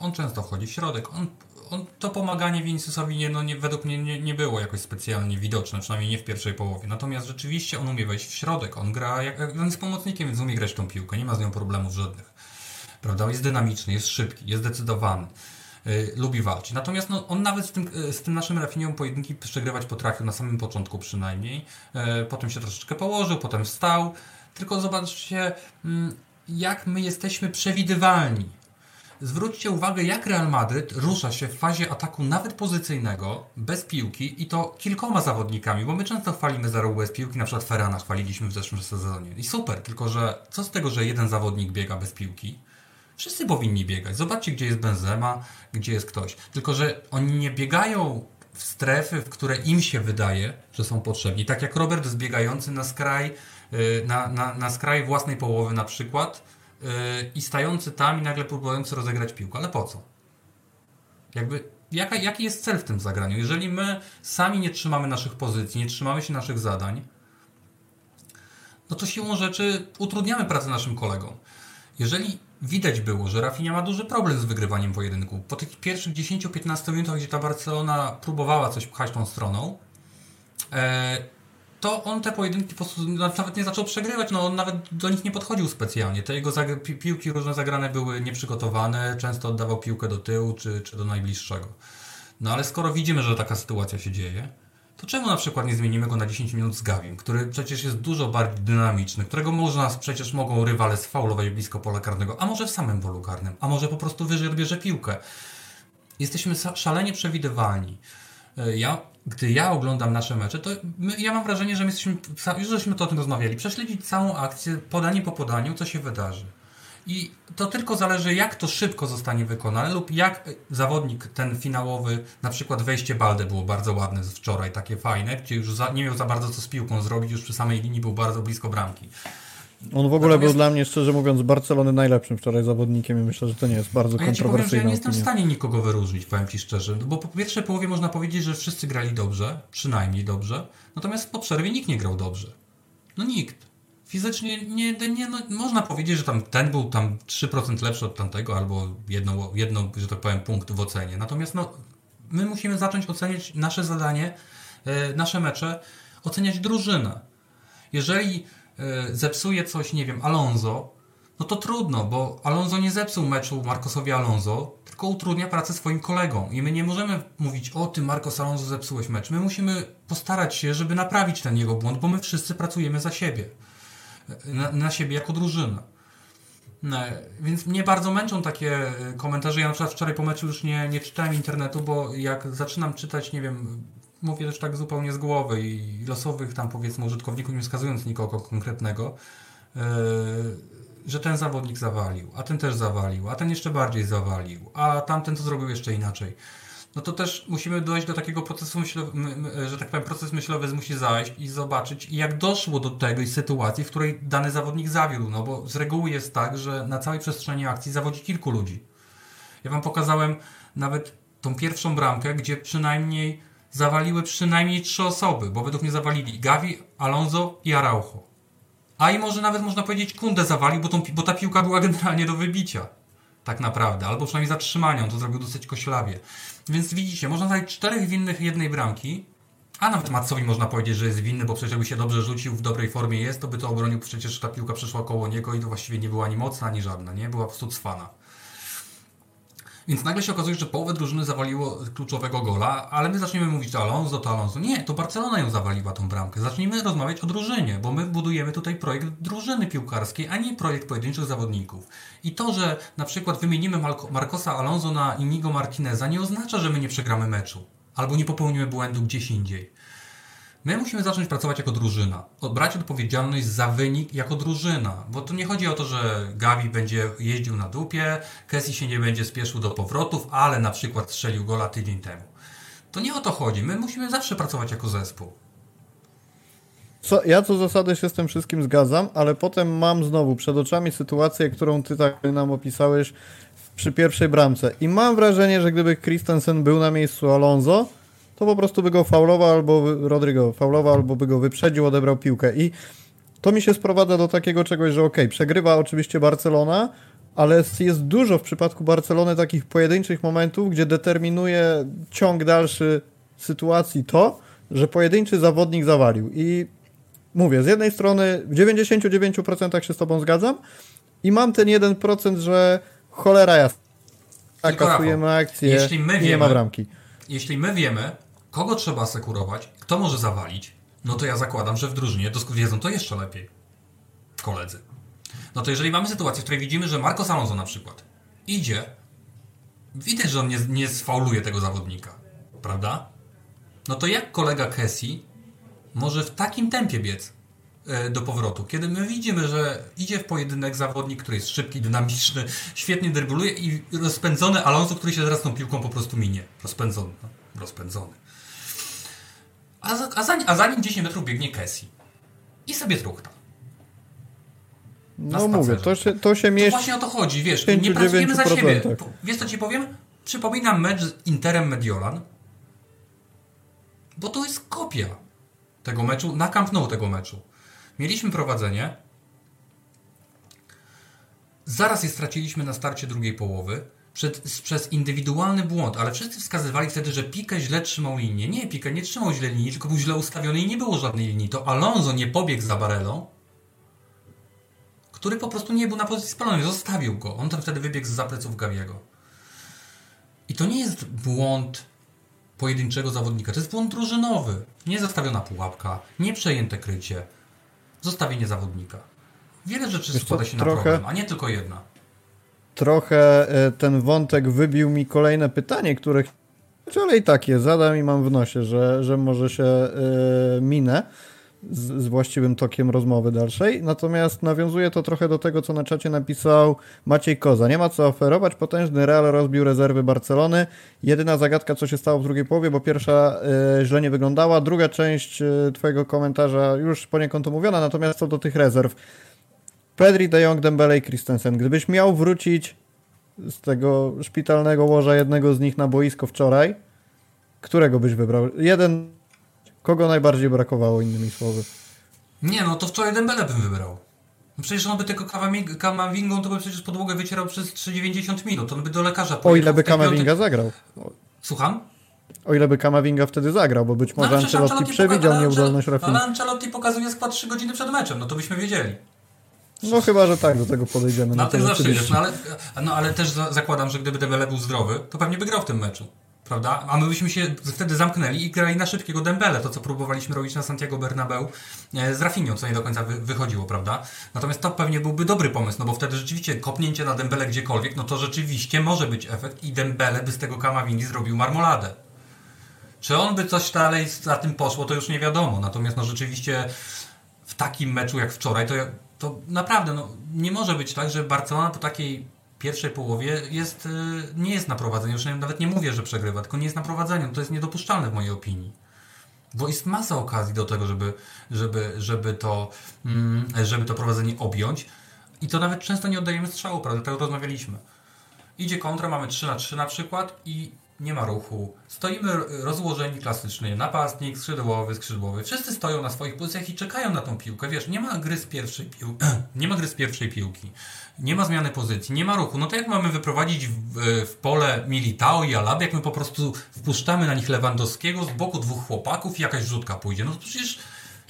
On często wchodzi w środek. On, on, to pomaganie Viniciusowi nie, no nie, według mnie nie, nie było jakoś specjalnie widoczne, przynajmniej nie w pierwszej połowie. Natomiast rzeczywiście on umie wejść w środek. On gra, on jest pomocnikiem, więc umie grać tą piłkę. Nie ma z nią problemów żadnych. Prawda? Jest dynamiczny, jest szybki, jest zdecydowany. Y, lubi walczyć. Natomiast no, on nawet z tym, y, z tym naszym Rafinią pojedynki przegrywać potrafił, na samym początku przynajmniej. Y, potem się troszeczkę położył, potem wstał. Tylko zobaczcie, mm, jak my jesteśmy przewidywalni. Zwróćcie uwagę, jak Real Madryt rusza się w fazie ataku nawet pozycyjnego, bez piłki i to kilkoma zawodnikami, bo my często chwalimy za bez piłki, na przykład Ferrana chwaliliśmy w zeszłym sezonie. I super, tylko że co z tego, że jeden zawodnik biega bez piłki? Wszyscy powinni biegać. Zobaczcie, gdzie jest Benzema, gdzie jest ktoś. Tylko, że oni nie biegają w strefy, w które im się wydaje, że są potrzebni. Tak jak Robert zbiegający na skraj, y, na, na, na skraj własnej połowy na przykład y, i stający tam i nagle próbujący rozegrać piłkę. Ale po co? Jakby, jaka, jaki jest cel w tym zagraniu? Jeżeli my sami nie trzymamy naszych pozycji, nie trzymamy się naszych zadań, no to siłą rzeczy utrudniamy pracę naszym kolegom. Jeżeli widać było, że Rafinha ma duży problem z wygrywaniem pojedynku. Po tych pierwszych 10-15 minutach, gdzie ta Barcelona próbowała coś pchać tą stroną, e, to on te pojedynki po prostu nawet nie zaczął przegrywać, no on nawet do nich nie podchodził specjalnie. Te jego pi piłki różne zagrane były nieprzygotowane, często oddawał piłkę do tyłu czy, czy do najbliższego. No ale skoro widzimy, że taka sytuacja się dzieje, to czemu na przykład nie zmienimy go na 10 minut z Gawim, który przecież jest dużo bardziej dynamiczny, którego można, przecież mogą rywale sfaulować blisko pola karnego, a może w samym polu karnym, a może po prostu wyżej odbierze piłkę. Jesteśmy szalenie przewidywalni. E, ja, gdy ja oglądam nasze mecze, to my, ja mam wrażenie, że my jesteśmy, już żeśmy to o tym rozmawiali, prześledzić całą akcję, podanie po podaniu, co się wydarzy. I to tylko zależy, jak to szybko zostanie wykonane, lub jak zawodnik ten finałowy, na przykład wejście Balde było bardzo ładne z wczoraj, takie fajne, gdzie już za, nie miał za bardzo co z piłką zrobić, już przy samej linii był bardzo blisko bramki. On w ogóle Natomiast... był dla mnie, szczerze mówiąc, Barcelony najlepszym wczoraj zawodnikiem i myślę, że to nie jest bardzo ja kontrowersyjne. Ja ja nie jestem w stanie nikogo wyróżnić, powiem Ci szczerze, bo po pierwszej połowie można powiedzieć, że wszyscy grali dobrze, przynajmniej dobrze, natomiast po przerwie nikt nie grał dobrze. No nikt. Fizycznie nie, nie no, można powiedzieć, że tam ten był tam 3% lepszy od tamtego, albo jedno, jedno, że tak powiem, punkt w ocenie. Natomiast no, my musimy zacząć oceniać nasze zadanie, e, nasze mecze, oceniać drużynę. Jeżeli e, zepsuje coś, nie wiem, Alonso, no to trudno, bo Alonso nie zepsuł meczu Marcosowi Alonso, tylko utrudnia pracę swoim kolegom. I my nie możemy mówić, o ty Marcos Alonso zepsułeś mecz. My musimy postarać się, żeby naprawić ten jego błąd, bo my wszyscy pracujemy za siebie. Na, na siebie jako drużyna. No, więc mnie bardzo męczą takie e, komentarze. Ja na przykład wczoraj po meczu już nie, nie czytałem internetu, bo jak zaczynam czytać, nie wiem, mówię też tak zupełnie z głowy i losowych tam powiedzmy użytkowników, nie wskazując nikogo konkretnego, yy, że ten zawodnik zawalił, a ten też zawalił, a ten jeszcze bardziej zawalił, a tamten to zrobił jeszcze inaczej. No to też musimy dojść do takiego procesu myślowego, że tak powiem, proces myślowy musi zajść i zobaczyć, jak doszło do tej sytuacji, w której dany zawodnik zawiódł. No bo z reguły jest tak, że na całej przestrzeni akcji zawodzi kilku ludzi. Ja Wam pokazałem nawet tą pierwszą bramkę, gdzie przynajmniej zawaliły przynajmniej trzy osoby, bo według mnie zawalili Gavi, Alonso i Araujo. A i może nawet można powiedzieć Kunde zawalił, bo, tą, bo ta piłka była generalnie do wybicia. Tak naprawdę. Albo przynajmniej zatrzymania. On to zrobił dosyć koślawie. Więc widzicie, można znaleźć czterech winnych jednej bramki, a nawet Matsowi można powiedzieć, że jest winny, bo przecież jakby się dobrze rzucił, w dobrej formie jest, to by to obronił, przecież ta piłka przeszła koło niego i to właściwie nie była ani mocna, ani żadna, nie? Była po cwana. Więc nagle się okazuje, że połowę drużyny zawaliło kluczowego gola, ale my zaczniemy mówić Alonso, to Alonso. Nie, to Barcelona ją zawaliła tą bramkę. Zacznijmy rozmawiać o drużynie, bo my budujemy tutaj projekt drużyny piłkarskiej, a nie projekt pojedynczych zawodników. I to, że na przykład wymienimy Marcosa Alonso na Inigo Martineza nie oznacza, że my nie przegramy meczu albo nie popełnimy błędu gdzieś indziej. My musimy zacząć pracować jako drużyna. Brać odpowiedzialność za wynik jako drużyna. Bo tu nie chodzi o to, że Gavi będzie jeździł na dupie, Kessie się nie będzie spieszył do powrotów, ale na przykład strzelił gola tydzień temu. To nie o to chodzi. My musimy zawsze pracować jako zespół. Co, ja co zasady się z tym wszystkim zgadzam, ale potem mam znowu przed oczami sytuację, którą ty tak nam opisałeś przy pierwszej bramce. I mam wrażenie, że gdyby Christensen był na miejscu Alonso, to po prostu by go faulował albo Rodrigo faulował, albo by go wyprzedził, odebrał piłkę. I to mi się sprowadza do takiego czegoś, że ok, przegrywa oczywiście Barcelona, ale jest dużo w przypadku Barcelony takich pojedynczych momentów, gdzie determinuje ciąg dalszy sytuacji to, że pojedynczy zawodnik zawalił. I mówię, z jednej strony w 99% się z tobą zgadzam i mam ten 1%, że cholera jasna. Tak, kasujemy akcję jeśli my wiemy, nie ma bramki. Jeśli my wiemy, kogo trzeba asekurować, kto może zawalić, no to ja zakładam, że w drużynie wiedzą to jeszcze lepiej. Koledzy. No to jeżeli mamy sytuację, w której widzimy, że Marco Alonso na przykład idzie, widać, że on nie, nie sfauluje tego zawodnika, prawda? No to jak kolega Kessie może w takim tempie biec e, do powrotu, kiedy my widzimy, że idzie w pojedynek zawodnik, który jest szybki, dynamiczny, świetnie drybuluje i rozpędzony Alonso, który się zaraz tą piłką po prostu minie. Rozpędzony. No, rozpędzony. A za, a, za, a za nim 10 metrów biegnie Kessie. I sobie truchta. No mówię, to się, to się mieści. To właśnie o to chodzi, wiesz, nie pracujemy za siebie. Wiesz co ci powiem? Przypominam mecz z Interem Mediolan, bo to jest kopia tego meczu, na Camp Nou tego meczu. Mieliśmy prowadzenie, zaraz je straciliśmy na starcie drugiej połowy, przed, przez indywidualny błąd, ale wszyscy wskazywali wtedy, że Pique źle trzymał linię. Nie, Pique nie trzymał źle linii, tylko był źle ustawiony i nie było żadnej linii. To Alonso nie pobiegł za Barelą, który po prostu nie był na pozycji spalonej, zostawił go. On tam wtedy wybiegł z pleców Gaviego. I to nie jest błąd pojedynczego zawodnika, to jest błąd drużynowy. Nie zastawiona pułapka, nie przejęte krycie, zostawienie zawodnika. Wiele rzeczy składa się trochę... na problem, a nie tylko jedna trochę e, ten wątek wybił mi kolejne pytanie, które ale i tak je zadam i mam w nosie, że, że może się yy, minę z, z, właściwym tokiem rozmowy dalszej. Natomiast nawiązuje to trochę do tego, co na czacie napisał Maciej Koza. Nie ma co oferować. Potężny Real rozbił rezerwy Barcelony. Jedyna zagadka, co się stało w drugiej połowie, bo pierwsza yy, źle nie wyglądała. Druga część yy, Twojego komentarza już poniekąd omówiona. Natomiast co do tych rezerw. Pedri, De Jong, Dembele i Christensen. Gdybyś miał wrócić z tego szpitalnego łoża jednego z nich na boisko wczoraj, którego byś wybrał? Jeden, kogo najbardziej brakowało, innymi słowy? Nie, no to wczoraj Dembele bym wybrał. No przecież on by tego Kamawing- Kamawingą to by przecież podłogę wycierał przez 3,90 minut. On by do lekarza O pojechał ile by Kamavinga zagrał. Słucham? O ile by Kamavinga wtedy zagrał, bo być No, może przecież Ancelotti przewidział nieudolność Rafinha. Ale Ancelotti pokazuje skład 3 godziny przed meczem, no to byśmy wiedzieli. No chyba, że tak do tego podejdziemy. No, No to tak zawsze jest, no ale, no ale też za, zakładam, że gdyby Dembele był zdrowy, to pewnie by grał w tym meczu. Prawda? A my byśmy się wtedy zamknęli i grali na szybkiego Dembele, to co próbowaliśmy robić na Santiago Bernabeu e, z Rafinhą, co nie do końca wy, wychodziło, prawda? Natomiast to pewnie byłby dobry pomysł, no bo wtedy rzeczywiście kopnięcie na Dembele gdziekolwiek, no to rzeczywiście może być efekt i Dembele by z tego Kamavingi zrobił marmoladę. Czy on by coś dalej za tym poszło, to już nie wiadomo. Natomiast no rzeczywiście w takim meczu jak wczoraj, to, to naprawdę no, nie może być tak, że Barcelona po takiej pierwszej połowie jest, y, nie jest na prowadzeniu. Już nawet nie mówię, że przegrywa, tylko nie jest na prowadzeniu. To jest niedopuszczalne w mojej opinii. Bo jest masa okazji do tego, żeby, żeby, żeby, to, mm, żeby to prowadzenie objąć. I to nawet często nie oddajemy strzału, prawda? Tak rozmawialiśmy. Idzie kontra, mamy 3 na 3 na przykład i nie ma ruchu. Stoimy rozłożeni klasycznie, napastnik, skrzydłowy, skrzydłowy. Wszyscy stoją na swoich pozycjach i czekają na tą piłkę. Wiesz, nie ma gry z pierwszej piłki, nie ma gry z pierwszej piłki. Nie ma zmiany pozycji, nie ma ruchu. No to jak mamy wyprowadzić w, w pole Militao i Alab, jak my po prostu wpuszczamy na nich Lewandowskiego, z boku dwóch chłopaków i jakaś rzutka pójdzie. No to przecież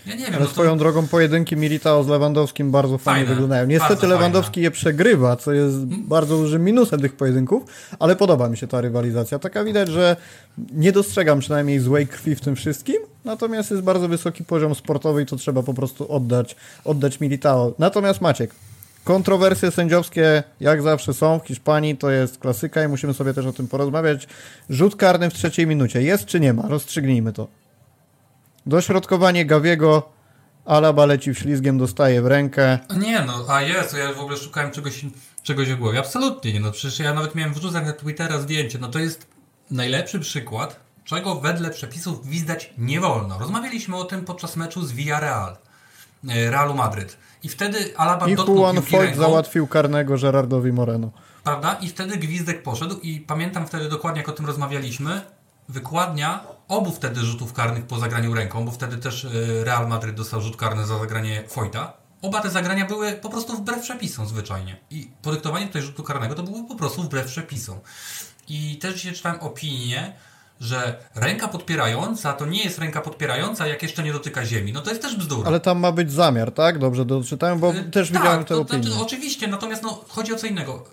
ja nie wiem. Ale no to... swoją drogą pojedynki Militao z Lewandowskim bardzo fajnie Fajne, wyglądają. Niestety Lewandowski je przegrywa, co jest bardzo dużym minusem tych pojedynków, ale podoba mi się ta rywalizacja. Taka widać, że nie dostrzegam przynajmniej złej krwi w tym wszystkim, natomiast jest bardzo wysoki poziom sportowy i to trzeba po prostu oddać, oddać Militao. Natomiast Maciek, kontrowersje sędziowskie jak zawsze są w Hiszpanii, to jest klasyka i musimy sobie też o tym porozmawiać. Rzut karny w trzeciej minucie, jest czy nie ma? Rozstrzygnijmy to. Dośrodkowanie Gawiego, Alaba leci w ślizgiem, dostaje w rękę. Nie no, a jest, ja w ogóle szukałem czegoś, czegoś w głowie. Absolutnie nie, no przecież ja nawet miałem wrzucać na Twittera zdjęcie. No to jest najlepszy przykład, czego wedle przepisów gwizdać nie wolno. Rozmawialiśmy o tym podczas meczu z Villarreal, e, Realu Madryt. I wtedy Alaba I dotknął Juan piłki ręką, załatwił karnego Gerardowi Moreno. prawda? I wtedy gwizdek poszedł i pamiętam wtedy dokładnie, jak o tym rozmawialiśmy, wykładnia obu wtedy rzutów karnych po zagraniu ręką, bo wtedy też e, Real Madryt dostał rzut karny za zagranie Foyta. Oba te zagrania były po prostu wbrew przepisom zwyczajnie. I podyktowanie tutaj rzutu karnego to było po prostu wbrew przepisom. I też dzisiaj czytałem opinię, że ręka podpierająca to nie jest ręka podpierająca, jak jeszcze nie dotyka ziemi. No to jest też bzdura. Ale tam ma być zamiar, tak? Dobrze doczytałem, bo Y, też tak, widziałem opinie. To, to, oczywiście, natomiast no, chodzi o co innego.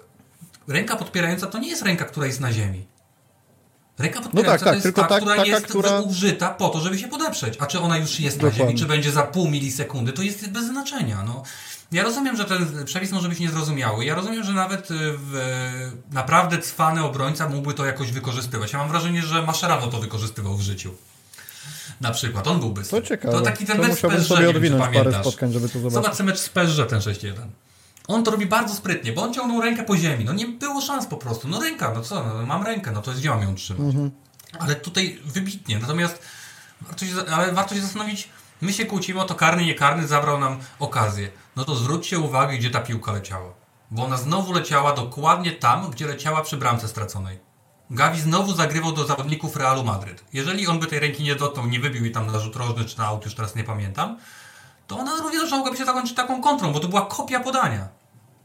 Ręka podpierająca to nie jest ręka, która jest na ziemi. Ręka podpierająca tak, to jest tylko ta, tak- która taka, jest która- użyta po to, żeby się podeprzeć. A czy ona już jest na Dokładnie. ziemi, czy będzie za pół milisekundy, to jest bez znaczenia. No. Ja rozumiem, że ten przepis może być niezrozumiały. Ja rozumiem, że nawet y, w, naprawdę cwany obrońca mógłby to jakoś wykorzystywać. Ja mam wrażenie, że Mascherano to wykorzystywał w życiu. Na przykład, on byłby To ciekawe. To taki ten to mecz z PSG, sobie odwinąć parę spotkań, żeby to zobaczyć. Zobacz mecz z PSG ten 6-1. On to robi bardzo sprytnie, bo on ciągnął rękę po ziemi. No nie było szans po prostu. No ręka, no co, no, mam rękę, no to gdzie mam ją trzymać? Mhm. Ale tutaj wybitnie. Natomiast warto się, ale warto się zastanowić, my się kłócimy o to karny, nie karny, zabrał nam okazję. No to zwróćcie uwagę, gdzie ta piłka leciała. Bo ona znowu leciała dokładnie tam, gdzie leciała przy bramce straconej. Gavi znowu zagrywał do zawodników Realu Madryt. Jeżeli on by tej ręki nie dotknął, nie wybił jej tam na rzut rożny czy na aut, już teraz nie pamiętam, to ona również mogłaby się zakończyć taką kontrą, bo to była kopia podania.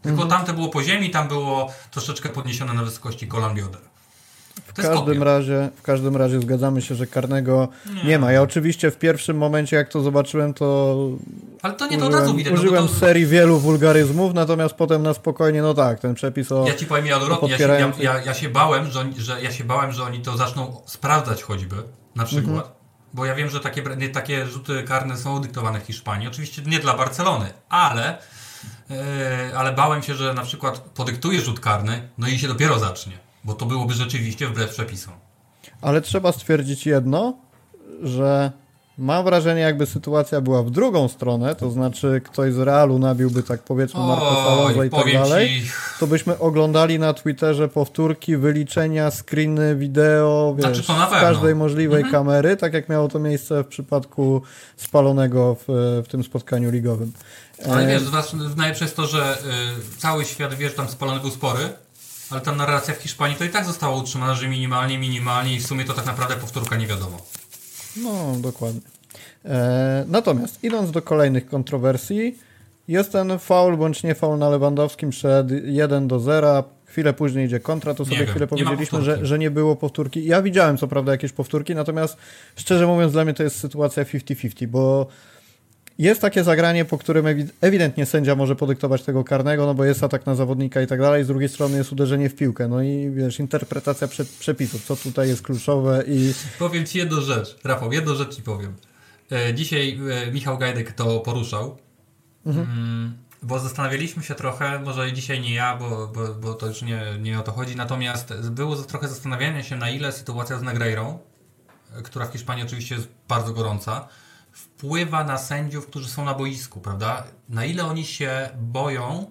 Tylko Mhm. tamte było po ziemi, tam było troszeczkę podniesione na wysokości kolan bioder. W każdym, razie, w każdym razie zgadzamy się, że karnego nie. ma. Ja oczywiście w pierwszym momencie, jak to zobaczyłem, to Ale to nie to od razu użyłem, widać. no użyłem to, serii wielu wulgaryzmów, natomiast potem na spokojnie, no tak, ten przepis o... Ja ci powiem ja ja się, ja, ja, ja się bałem, że, oni, że ja się bałem, że oni to zaczną sprawdzać choćby, na przykład. Mhm. Bo ja wiem, że takie, nie, takie rzuty karne są dyktowane w Hiszpanii. Oczywiście nie dla Barcelony, ale, e, ale bałem się, że na przykład podyktuje rzut karny, no i się dopiero zacznie. Bo to byłoby rzeczywiście wbrew przepisom. Ale trzeba stwierdzić jedno, że mam wrażenie, jakby sytuacja była w drugą stronę, to znaczy ktoś z Realu nabiłby tak powiedzmy Marco Alonso i tak dalej, ci, to byśmy oglądali na Twitterze powtórki, wyliczenia, screeny, wideo, wiesz, Znaczy, to na z każdej możliwej Mhm. kamery, tak jak miało to miejsce w przypadku spalonego w, w tym spotkaniu ligowym. Ale E, wiesz, was- najlepsze jest to, że y, cały świat wie, że tam spalony był spory, ale ta narracja w Hiszpanii to i tak została utrzymana, że minimalnie, minimalnie i w sumie to tak naprawdę powtórka nie wiadomo. No, dokładnie. E, natomiast idąc do kolejnych kontrowersji, jest ten faul bądź nie faul na Lewandowskim przed 1 do 0. Chwilę później idzie kontra, to sobie wiem, chwilę powiedzieliśmy, że, że nie było powtórki. Ja widziałem co prawda jakieś powtórki, natomiast szczerze mówiąc dla mnie to jest sytuacja 50-50, bo jest takie zagranie, po którym ewi- ewidentnie sędzia może podyktować tego karnego, no bo jest atak na zawodnika i tak dalej, z drugiej strony jest uderzenie w piłkę, no i wiesz, interpretacja prze- przepisów, co tutaj jest kluczowe i Powiem Ci jedną rzecz, Rafał, jedną rzecz Ci powiem. E, Dzisiaj e, Michał Gajdek to poruszał, mm, bo zastanawialiśmy się trochę, może dzisiaj nie ja, bo, bo, bo to już nie, nie o to chodzi, natomiast było trochę zastanawiania się, na ile sytuacja z Negreirą, e, która w Hiszpanii oczywiście jest bardzo gorąca, wpływa na sędziów, którzy są na boisku, prawda? Na ile oni się boją,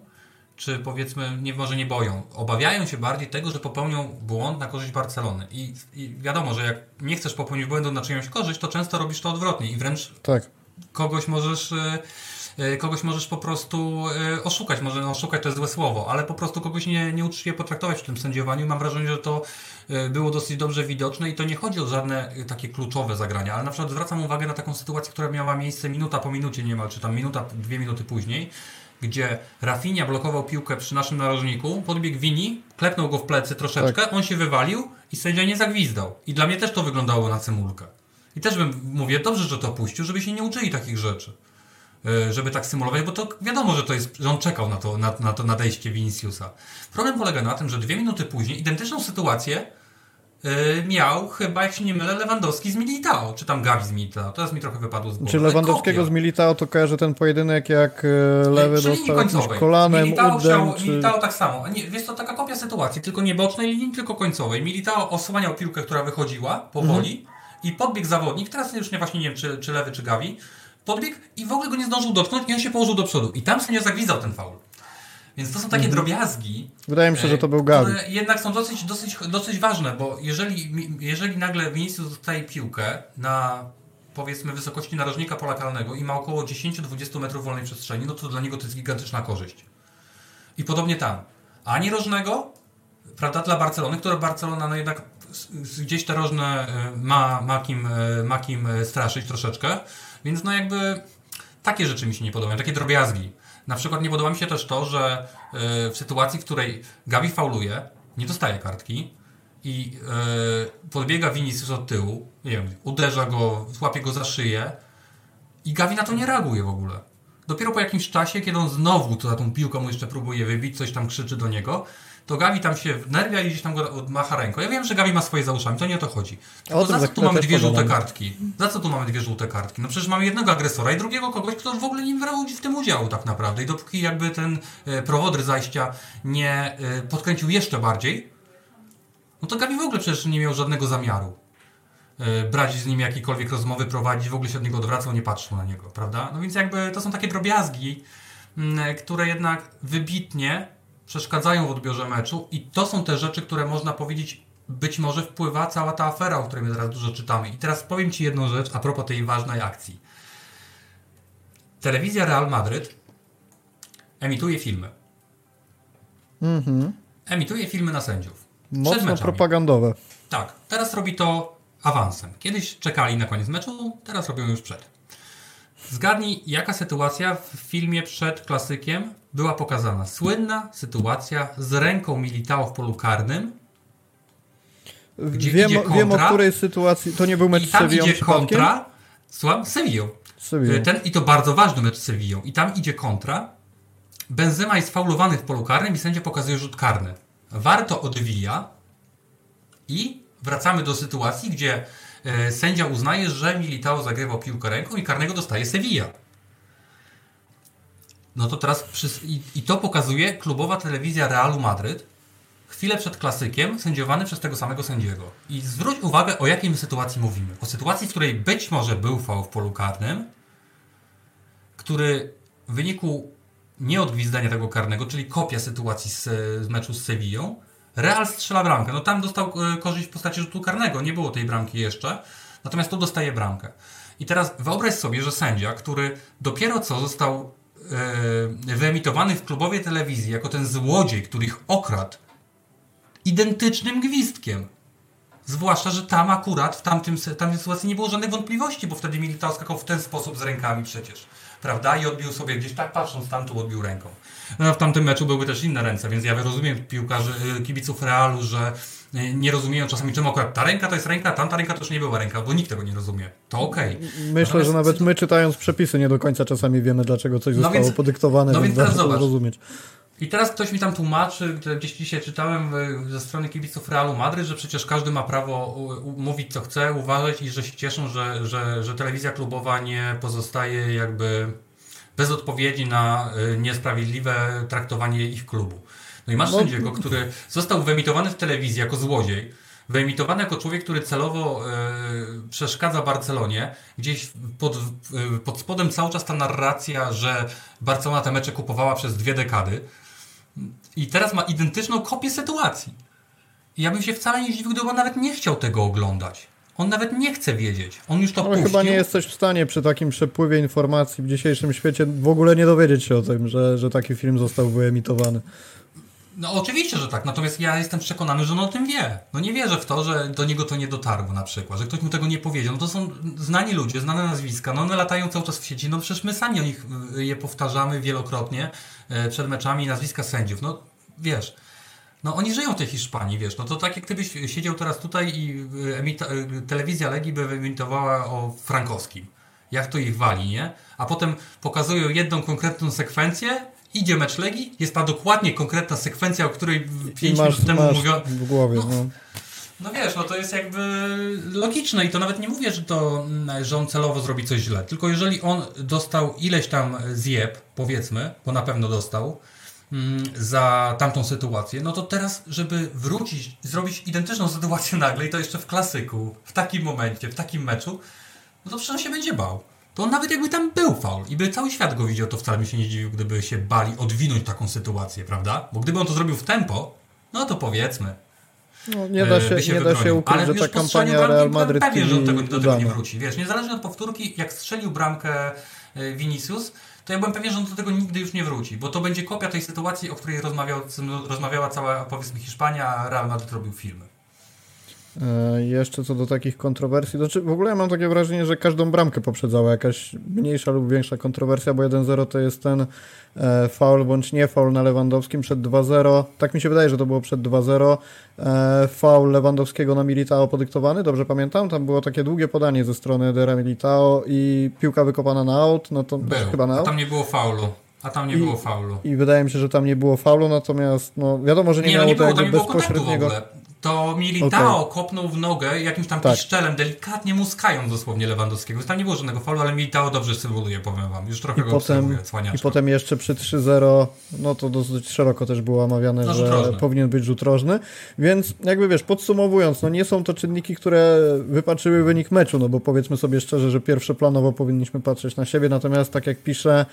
czy powiedzmy, nie może nie boją, obawiają się bardziej tego, że popełnią błąd na korzyść Barcelony. I, I wiadomo, że jak nie chcesz popełnić błędu na czyjąś korzyść, to często robisz to odwrotnie i wręcz tak. kogoś możesz, e, kogoś możesz po prostu e, oszukać. Może no, oszukać to jest złe słowo, ale po prostu kogoś nie, nieuczciwie potraktować w tym sędziowaniu. Mam wrażenie, że to e, było dosyć dobrze widoczne i to nie chodzi o żadne e, takie kluczowe zagrania, ale na przykład zwracam uwagę na taką sytuację, która miała miejsce minuta po minucie niemal, czy tam minuta, dwie minuty później, gdzie Rafinha blokował piłkę przy naszym narożniku, podbiegł Wini, klepnął go w plecy troszeczkę, on się wywalił i sędzia nie zagwizdał. I dla mnie też to wyglądało na cymulkę. I też bym, mówię, dobrze, że to puścił, żeby się nie uczyli takich rzeczy. E, Żeby tak symulować, bo to wiadomo, że to jest, że on czekał na to, na, na to nadejście Viniciusa. Problem polega na tym, że dwie minuty później identyczną sytuację e, miał chyba, jak się nie mylę, Lewandowski z Militao, czy tam Gavi z Militao. Teraz mi trochę wypadło z głowy. Czy Lewandowskiego kopia. z Militao to kojarzy ten pojedynek, jak e, lewy linii dostał końcowej. kolanem, Militao, udem, chciał, czy... Militao tak samo. Nie, jest to taka kopia sytuacji, tylko nie bocznej linii, tylko końcowej. Militao osłaniał piłkę, która wychodziła powoli Mhm. i podbiegł zawodnik, teraz już nie właśnie nie wiem, czy, czy lewy, czy Gavi, podbiegł i w ogóle go nie zdążył dotknąć i on się położył do przodu. I tam sędzia zagwizdał ten faul. Więc to są takie drobiazgi, Wydaje mi się, że to był e, Gavi. które jednak są dosyć, dosyć, dosyć ważne, bo jeżeli, jeżeli nagle Vinicius dostaje piłkę na powiedzmy wysokości narożnika pola karnego i ma około 10-20 metrów wolnej przestrzeni, no to dla niego to jest gigantyczna korzyść. I podobnie tam. Ani rożnego, prawda, dla Barcelony, która Barcelona no jednak gdzieś te rożne e, ma, ma, kim, e, ma kim straszyć troszeczkę, więc no jakby takie rzeczy mi się nie podobają, takie drobiazgi. Na przykład nie podoba mi się też to, że e, w sytuacji, w której Gavi fauluje, nie dostaje kartki i e, podbiega Vinicius od tyłu, nie wiem, uderza go, złapie go za szyję i Gavi na to nie reaguje w ogóle. Dopiero po jakimś czasie, kiedy on znowu to za tą piłką jeszcze próbuje wybić, coś tam krzyczy do niego, to Gavi tam się wnerwia i gdzieś tam go macha ręką. Ja wiem, że Gavi ma swoje za uszami, to nie o to chodzi. Tylko tym za co tu mamy dwie żółte kartki? Za co tu mamy dwie żółte kartki? No przecież mamy jednego agresora i drugiego kogoś, kto w ogóle nie brał w tym udziału tak naprawdę. I dopóki jakby ten e, prowodyr zajścia nie e, podkręcił jeszcze bardziej, no to Gavi w ogóle przecież nie miał żadnego zamiaru e, brać z nim jakiekolwiek rozmowy, prowadzić, w ogóle się od niego odwracał, nie patrzył na niego, prawda? No więc jakby to są takie drobiazgi, które jednak wybitnie przeszkadzają w odbiorze meczu i to są te rzeczy, które można powiedzieć być może wpływa cała ta afera, o której my teraz dużo czytamy. I teraz powiem Ci jedną rzecz a propos tej ważnej akcji. Telewizja Real Madryt emituje filmy. Mhm. Emituje filmy na sędziów. Mocno propagandowe. Tak, teraz robi to awansem. Kiedyś czekali na koniec meczu, teraz robią już przed. Zgadnij, jaka sytuacja w filmie przed klasykiem była pokazana. Słynna sytuacja z ręką Militao w polu karnym. Gdzie Wiem, idzie wiem o kontra której sytuacji. To nie był mecz z tam Sevillą idzie kontra. Słucham? Z Sevillą. Ten, I to bardzo ważny mecz z Sevillą. I tam idzie kontra. Benzema jest faulowany w polu karnym i sędzia pokazuje rzut karny. Warto odwija i wracamy do sytuacji, gdzie e, sędzia uznaje, że Militao zagrywał piłkę ręką i karnego dostaje Sevilla. No to teraz i, to pokazuje klubowa telewizja Realu Madryt chwilę przed klasykiem sędziowany przez tego samego sędziego. I zwróć uwagę, o jakiej sytuacji mówimy. O sytuacji, w której być może był faul w polu karnym, który w wyniku nieodgwizdania tego karnego, czyli kopia sytuacji z, z meczu z Sevillą, Real strzela bramkę. No tam dostał e, korzyść w postaci rzutu karnego, nie było tej bramki jeszcze, natomiast tu dostaje bramkę. I teraz wyobraź sobie, że sędzia, który dopiero co został e, wyemitowany w klubowej telewizji jako ten złodziej, który ich okradł, identycznym gwizdkiem. Zwłaszcza, że tam akurat w tamtym, tamtej sytuacji nie było żadnych wątpliwości, bo wtedy Militao skakał w ten sposób z rękami przecież. Prawda? I odbił sobie gdzieś tak patrząc tam, tu odbił ręką. No, w tamtym meczu były też inne ręce, więc ja rozumiem piłkarzy, y, kibiców Realu, że y, nie rozumieją czasami czemu akurat ta ręka to jest ręka, tamta ręka to już nie była ręka, bo nikt tego nie rozumie. To okej. Okay. Myślę, Natomiast... że nawet my czytając przepisy nie do końca czasami wiemy, dlaczego coś no zostało więc, podyktowane, no więc, więc teraz zobacz. rozumieć. I teraz ktoś mi tam tłumaczy, gdzieś dzisiaj czytałem ze strony kibiców Realu Madryt, że przecież każdy ma prawo mówić co chce, uważać i że się cieszą, że, że, że telewizja klubowa nie pozostaje jakby bez odpowiedzi na y, niesprawiedliwe traktowanie ich klubu. No i masz no. sędziego, który został wyemitowany w telewizji jako złodziej, wyemitowany jako człowiek, który celowo y, przeszkadza Barcelonie. Gdzieś pod, y, pod spodem cały czas ta narracja, że Barcelona te mecze kupowała przez dwie dekady. I teraz ma identyczną kopię sytuacji. I ja bym się wcale nie zdziwił, gdyby on nawet nie chciał tego oglądać. On nawet nie chce wiedzieć. On już to Ale puścił. chyba nie jesteś w stanie przy takim przepływie informacji w dzisiejszym świecie w ogóle nie dowiedzieć się o tym, że, że taki film został wyemitowany. No oczywiście, że tak. Natomiast ja jestem przekonany, że on o tym wie. No nie wierzę w to, że do niego to nie dotarło na przykład, że ktoś mu tego nie powiedział. No to są znani ludzie, znane nazwiska. No one latają cały czas w sieci. No przecież my sami o nich y, je powtarzamy wielokrotnie przed meczami nazwiska sędziów. No wiesz, no oni żyją w tej Hiszpanii, wiesz. No to tak jak gdybyś siedział teraz tutaj i y, emita, telewizja Legii by wyemitowała o Frankowskim. Jak to ich wali, nie? A potem pokazują jedną konkretną sekwencję idzie mecz Legii, jest ta dokładnie konkretna sekwencja, o której 5 minut temu mówiono. w głowie, no. no. No wiesz, no to jest jakby logiczne i to nawet nie mówię, że to, że on celowo zrobi coś źle, tylko jeżeli on dostał ileś tam zjeb, powiedzmy, bo na pewno dostał, mm, za tamtą sytuację, no to teraz, żeby wrócić, zrobić identyczną sytuację nagle i to jeszcze w klasyku, w takim momencie, w takim meczu, no to przecież on się będzie bał to on nawet jakby tam był faul i by cały świat go widział, to wcale by się nie zdziwił, gdyby się bali odwinąć taką sytuację, prawda? Bo gdyby on to zrobił w tempo, no to powiedzmy. No, nie da się, się nie da się ukryć, Ale że ta kampania Real Madrid pewnie, że on tego, do tego nie wróci. Wiesz, niezależnie od powtórki, jak strzelił bramkę e, Vinicius, to ja byłem pewien, że on do tego nigdy już nie wróci, bo to będzie kopia tej sytuacji, o której rozmawiał, rozmawiała cała, powiedzmy, Hiszpania, a Real Madrid robił filmy. E, jeszcze co do takich kontrowersji, znaczy w ogóle mam takie wrażenie, że każdą bramkę poprzedzała jakaś mniejsza lub większa kontrowersja, bo 1-0 to jest ten e, faul bądź nie faul na Lewandowskim przed 2-0. Tak mi się wydaje, że to było przed 2-0. E, faul Lewandowskiego na Militao podyktowany, dobrze pamiętam? Tam było takie długie podanie ze strony Dera Militao i piłka wykopana na out, no to Był. chyba na out. A tam nie było faulu. A tam nie I, było faulu. I wydaje mi się, że tam nie było faulu, natomiast no wiadomo, że nie, nie no miało no nie było, bezpośredniego to Militao okay. kopnął w nogę jakimś tam tak. piszczelem, delikatnie muskając dosłownie Lewandowskiego. Tam nie było żadnego faulu, ale Militao dobrze symuluje, powiem wam. Już trochę I go potem, I potem jeszcze przy 3-0, no to dosyć szeroko też było omawiane, no, że rożny. powinien być rzut rożny. Więc jakby wiesz, podsumowując, no nie są to czynniki, które wypaczyły wynik meczu, no bo powiedzmy sobie szczerze, że pierwszoplanowo powinniśmy patrzeć na siebie, natomiast tak jak pisze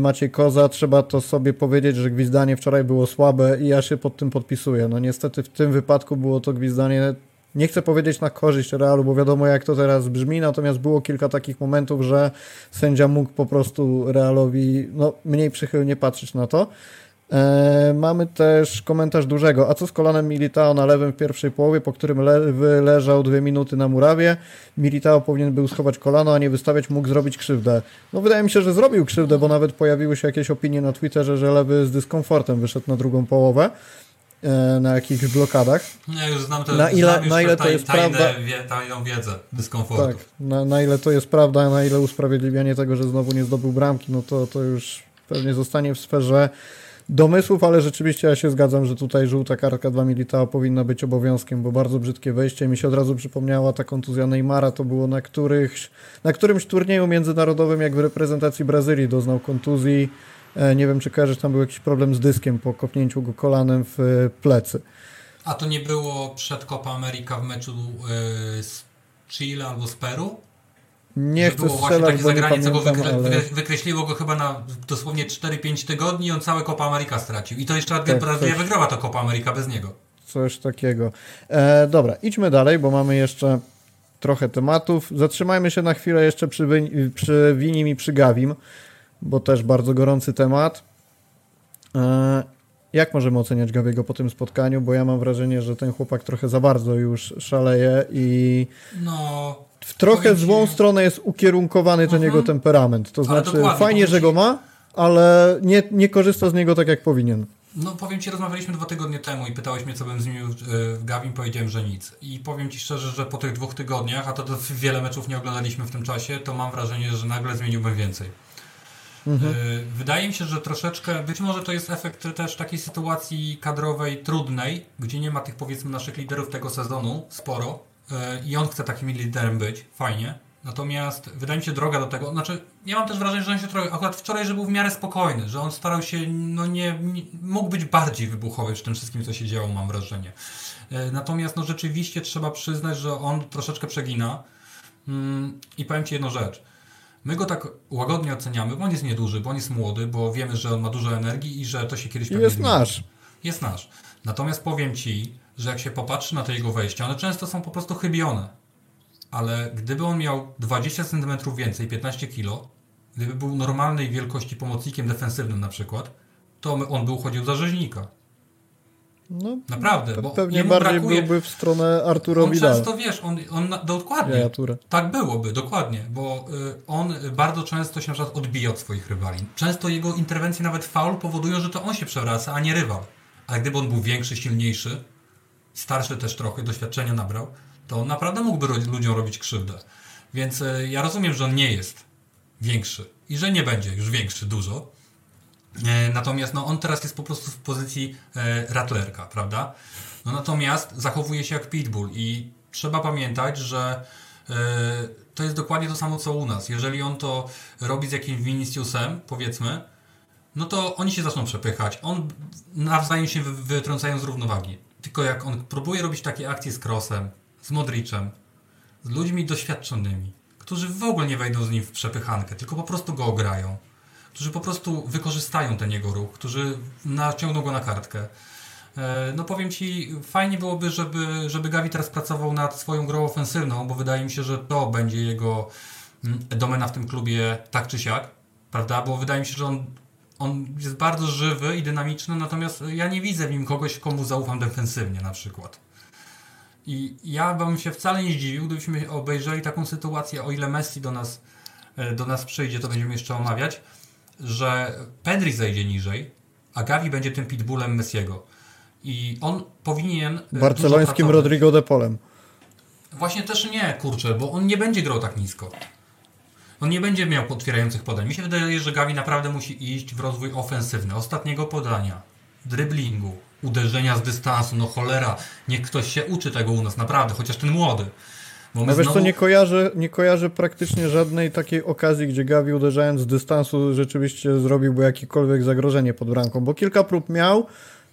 Maciej Koza, trzeba to sobie powiedzieć, że gwizdanie wczoraj było słabe i ja się pod tym podpisuję. No niestety w tym wypadku było to gwizdanie nie chcę powiedzieć na korzyść Realu, bo wiadomo jak to teraz brzmi, natomiast było kilka takich momentów, że sędzia mógł po prostu Realowi no, mniej przychylnie patrzeć na to. E, mamy też komentarz dużego. A co z kolanem Militao na lewym w pierwszej połowie, po którym lewy leżał dwie minuty na murawie? Militao powinien był schować kolano, a nie wystawiać, mógł zrobić krzywdę. No wydaje mi się, że zrobił krzywdę, bo nawet pojawiły się jakieś opinie na Twitterze, że lewy z dyskomfortem wyszedł na drugą połowę e, na jakichś blokadach. Ja już znam to, na ile, na ile to jest tajne, prawda? Wie, tajną wiedzę dyskomfortu. Tak, na, na ile to jest prawda, na ile usprawiedliwianie tego, że znowu nie zdobył bramki, no to, to już pewnie zostanie w sferze domysłów, ale rzeczywiście ja się zgadzam, że tutaj żółta kartka dla Militao powinna być obowiązkiem, bo bardzo brzydkie wejście. Mi się od razu przypomniała ta kontuzja Neymara, to było na, których, na którymś turnieju międzynarodowym, jak w reprezentacji Brazylii doznał kontuzji. E, nie wiem, czy kojarzysz, tam był jakiś problem z dyskiem po kopnięciu go kolanem w e, plecy. A to nie było przed Copa America w meczu e, z Chile albo z Peru? Nie chcę było właśnie takie zagranie, co go wykre ale... wykreśliło go chyba na dosłownie 4-5 tygodni i on całe Copa America stracił. I to jeszcze tak, Brazylia coś... wygrała to Copa America bez niego. Coś takiego. E, dobra, idźmy dalej, bo mamy jeszcze trochę tematów. Zatrzymajmy się na chwilę jeszcze przy, przy Winim i przy Gawim, bo też bardzo gorący temat. E, jak możemy oceniać Gawiego po tym spotkaniu? Bo ja mam wrażenie, że ten chłopak trochę za bardzo już szaleje i... No w trochę złą stronę jest ukierunkowany ten mhm. jego temperament. To znaczy, fajnie, że go ma, ale nie, nie korzysta z niego tak, jak powinien. No powiem Ci, rozmawialiśmy dwa tygodnie temu i pytałeś mnie, co bym zmienił e, w Gavin, powiedziałem, że nic. I powiem Ci szczerze, że po tych dwóch tygodniach, a to, to wiele meczów nie oglądaliśmy w tym czasie, to mam wrażenie, że nagle zmieniłbym więcej. Mhm. E, wydaje mi się, że troszeczkę, być może to jest efekt też takiej sytuacji kadrowej trudnej, gdzie nie ma tych powiedzmy naszych liderów tego sezonu sporo i on chce takim liderem być, fajnie. Natomiast wydaje mi się droga do tego, znaczy ja mam też wrażenie, że on się trochę, akurat wczoraj, że był w miarę spokojny, że on starał się, no nie, nie mógł być bardziej wybuchowy w tym wszystkim, co się działo, mam wrażenie. E, natomiast no rzeczywiście trzeba przyznać, że on troszeczkę przegina mm, i powiem Ci jedną rzecz. My go tak łagodnie oceniamy, bo on jest nieduży, bo on jest młody, bo wiemy, że on ma dużo energii i że to się kiedyś pewnie Jest zmieni. nasz. Jest nasz. Natomiast powiem Ci, że jak się popatrzy na te jego wejścia, one często są po prostu chybione. Ale gdyby on miał 20 cm więcej, 15 kg, gdyby był normalnej wielkości pomocnikiem defensywnym na przykład, to on by uchodził za rzeźnika. No, Naprawdę, bo pewnie bardziej brakuje... byłby w stronę Arturo on Vidal. często, wiesz, on, on dokładnie, tak byłoby, dokładnie, bo y, on bardzo często się na przykład odbija od swoich rywali. Często jego interwencje, nawet faul, powodują, że to on się przewraca, a nie rywal. Ale gdyby on był większy, silniejszy, starszy też trochę, doświadczenia nabrał, to naprawdę mógłby ludziom robić krzywdę. Więc y, ja rozumiem, że on nie jest większy i że nie będzie już większy dużo, E, natomiast no, on teraz jest po prostu w pozycji e, ratlerka, prawda? No, natomiast zachowuje się jak pitbull i trzeba pamiętać, że e, to jest dokładnie to samo co u nas. Jeżeli on to robi z jakimś Viniciusem, powiedzmy, no to oni się zaczną przepychać. On nawzajem się wytrącają z równowagi. Tylko jak on próbuje robić takie akcje z Crossem, z Modricem, z ludźmi doświadczonymi, którzy w ogóle nie wejdą z nim w przepychankę, tylko po prostu go ograją którzy po prostu wykorzystają ten jego ruch, którzy naciągną go na kartkę. E, no powiem Ci, fajnie byłoby, żeby, żeby Gavi teraz pracował nad swoją grą ofensywną, bo wydaje mi się, że to będzie jego mm, domena w tym klubie tak czy siak, prawda? Bo wydaje mi się, że on, on jest bardzo żywy i dynamiczny, natomiast ja nie widzę w nim kogoś, komu zaufam defensywnie na przykład. I ja bym się wcale nie zdziwił, gdybyśmy obejrzeli taką sytuację, o ile Messi do nas, e, do nas przyjdzie, to będziemy jeszcze omawiać, że Pedri zejdzie niżej, a Gavi będzie tym pitbullem Messiego. I on powinien. E, Barcelońskim Rodrigo de Polem. Właśnie też nie, kurczę, bo on nie będzie grał tak nisko. On nie będzie miał otwierających podań. Mi się wydaje, że Gavi naprawdę musi iść w rozwój ofensywny. Ostatniego podania, driblingu, uderzenia z dystansu. No cholera, niech ktoś się uczy tego u nas, naprawdę, chociaż ten młody. Bo no wiesz znowu... co, nie kojarzę, nie kojarzę praktycznie żadnej takiej okazji, gdzie Gavi uderzając z dystansu rzeczywiście zrobiłby jakiekolwiek zagrożenie pod bramką, bo kilka prób miał,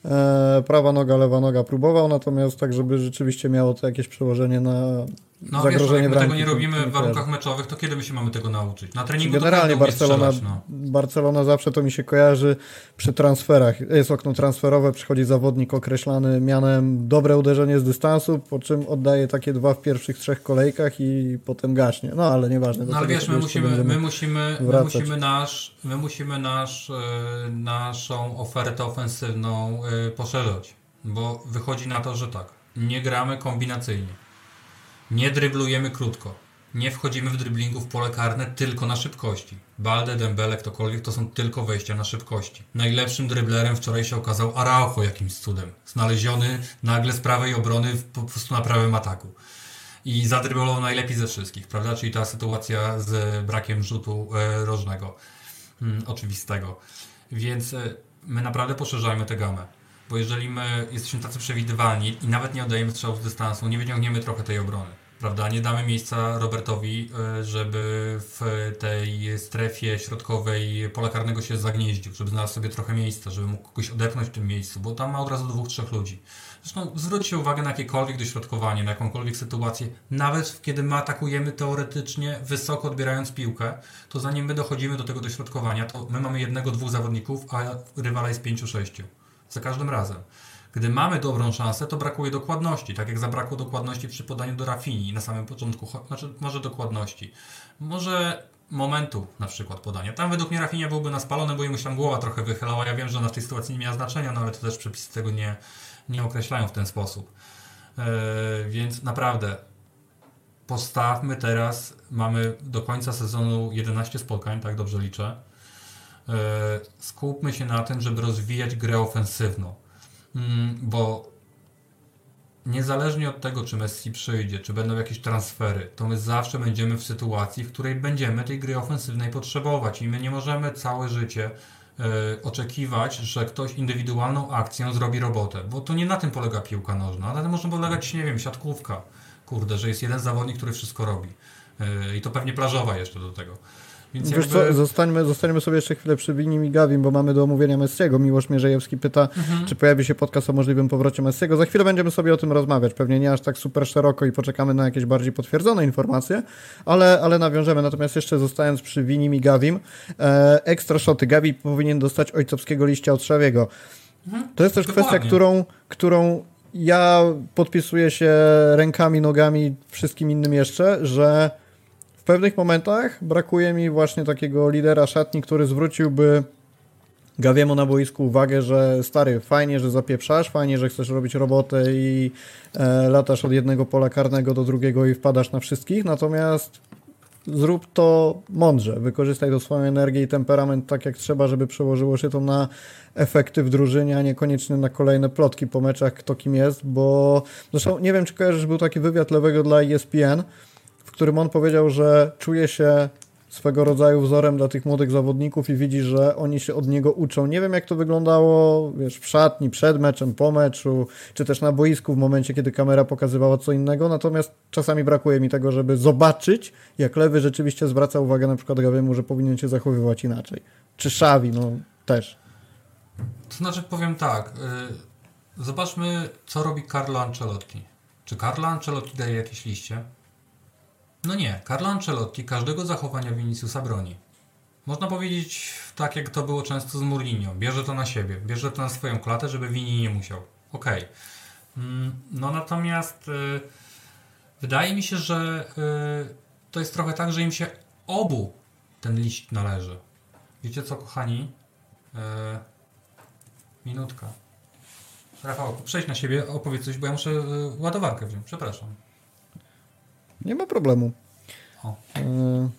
e, prawa noga, lewa noga próbował, natomiast tak, żeby rzeczywiście miało to jakieś przełożenie na no wiesz, jak my tego nie robimy w warunkach meczowych, to kiedy my się mamy tego nauczyć? Na treningu Generalnie Barcelona, strzelać, no. Barcelona zawsze to mi się kojarzy przy transferach. Jest okno transferowe, przychodzi zawodnik określany mianem dobre uderzenie z dystansu, po czym oddaje takie dwa w pierwszych trzech kolejkach i potem gaśnie. No ale nieważne. No ale wiesz, my musimy, my musimy, my musimy nasz, my musimy nasz, yy, naszą ofertę ofensywną yy, poszerzać, bo wychodzi na to, że tak, nie gramy kombinacyjnie nie dryblujemy krótko. Nie wchodzimy w driblingu w pole karne tylko na szybkości. Balde, Dembele, ktokolwiek to są tylko wejścia na szybkości. Najlepszym dryblerem wczoraj się okazał Araujo jakimś cudem. Znaleziony nagle z prawej obrony po prostu na prawym ataku. I zadryblował najlepiej ze wszystkich, prawda? Czyli ta sytuacja z brakiem rzutu e, rożnego. Hmm, oczywistego. Więc e, my naprawdę poszerzajmy tę gamę. Bo jeżeli my jesteśmy tacy przewidywalni i nawet nie oddajemy strzału z dystansu, nie wyciągniemy trochę tej obrony, prawda? Nie damy miejsca Robertowi, e, żeby w tej strefie środkowej pola karnego się zagnieździł, żeby znalazł sobie trochę miejsca, żeby mógł kogoś odepchnąć w tym miejscu, bo tam ma od razu dwóch, trzech ludzi. Zresztą zwróćcie uwagę na jakiekolwiek dośrodkowanie, na jakąkolwiek sytuację, nawet kiedy my atakujemy teoretycznie wysoko odbierając piłkę, to zanim my dochodzimy do tego dośrodkowania, to my mamy jednego, dwóch zawodników, a rywala jest pięciu, sześciu za każdym razem. Gdy mamy dobrą szansę, to brakuje dokładności, tak jak zabrakło dokładności przy podaniu do Rafini na samym początku, znaczy może dokładności, może momentu na przykład podania. Tam według mnie Rafinia byłby na spalony, bo jemu się tam głowa trochę wychylała. Ja wiem, że ona w tej sytuacji nie miała znaczenia, no ale to też przepisy tego nie, nie określają w ten sposób. Yy, więc naprawdę postawmy teraz, mamy do końca sezonu 11 spotkań, tak dobrze liczę. E, skupmy się na tym, żeby rozwijać grę ofensywną, mm, bo niezależnie od tego, czy Messi przyjdzie, czy będą jakieś transfery, to my zawsze będziemy w sytuacji, w której będziemy tej gry ofensywnej potrzebować i my nie możemy całe życie e, oczekiwać, że ktoś indywidualną akcją zrobi robotę, bo to nie na tym polega piłka nożna, na tym może polegać, nie wiem, siatkówka, kurde, że jest jeden zawodnik, który wszystko robi. E, i to pewnie plażowa jeszcze do tego. Więc Wiesz jakby... co, zostańmy, zostańmy sobie jeszcze chwilę przy Winim i Gawim, bo mamy do omówienia Messiego. Miłosz Mierzejewski pyta, mhm. czy pojawi się podcast o możliwym powrocie Messiego. Za chwilę będziemy sobie o tym rozmawiać. Pewnie nie aż tak super szeroko i poczekamy na jakieś bardziej potwierdzone informacje, ale, ale nawiążemy. Natomiast jeszcze zostając przy Winim i Gawim, e, ekstra szoty. Gawi powinien dostać ojcowskiego liścia od Szawiego. Mhm. To jest też Dokładnie. kwestia, którą, którą ja podpisuję się rękami, nogami, wszystkim innym jeszcze, że pewnych momentach brakuje mi właśnie takiego lidera szatni, który zwróciłby Gawiemu na boisku uwagę, że stary, fajnie, że zapieprzasz, fajnie, że chcesz robić robotę i e, latasz od jednego pola karnego do drugiego i wpadasz na wszystkich, natomiast zrób to mądrze, wykorzystaj tą swoją energię i temperament tak jak trzeba, żeby przełożyło się to na efekty w drużynie, a niekoniecznie na kolejne plotki po meczach, kto kim jest, bo zresztą nie wiem, czy kojarzysz, był taki wywiad lewego dla ESPN, którym on powiedział, że czuje się swego rodzaju wzorem dla tych młodych zawodników i widzi, że oni się od niego uczą. Nie wiem, jak to wyglądało wiesz, w szatni, przed meczem, po meczu, czy też na boisku w momencie, kiedy kamera pokazywała co innego, natomiast czasami brakuje mi tego, żeby zobaczyć, jak Lewy rzeczywiście zwraca uwagę na przykład Gawiemu, że powinien się zachowywać inaczej. Czy Szawi, no też. To znaczy powiem tak, yy, zobaczmy, co robi Carlo Ancelotti. Czy Carlo Ancelotti daje jakieś liście? No nie, Carlo Ancelotti każdego zachowania Viniciusa broni. Można powiedzieć tak, jak to było często z Mourinho. Bierze to na siebie, bierze to na swoją klatę, żeby Vini nie musiał. Okej. Okay. Mm, no natomiast y, wydaje mi się, że y, to jest trochę tak, że im się obu ten liść należy. Wiecie co, kochani? Y, minutka. Rafał, przejdź na siebie, opowiedz coś, bo ja muszę ładowarkę wziąć. Przepraszam. Nie ma problemu. E,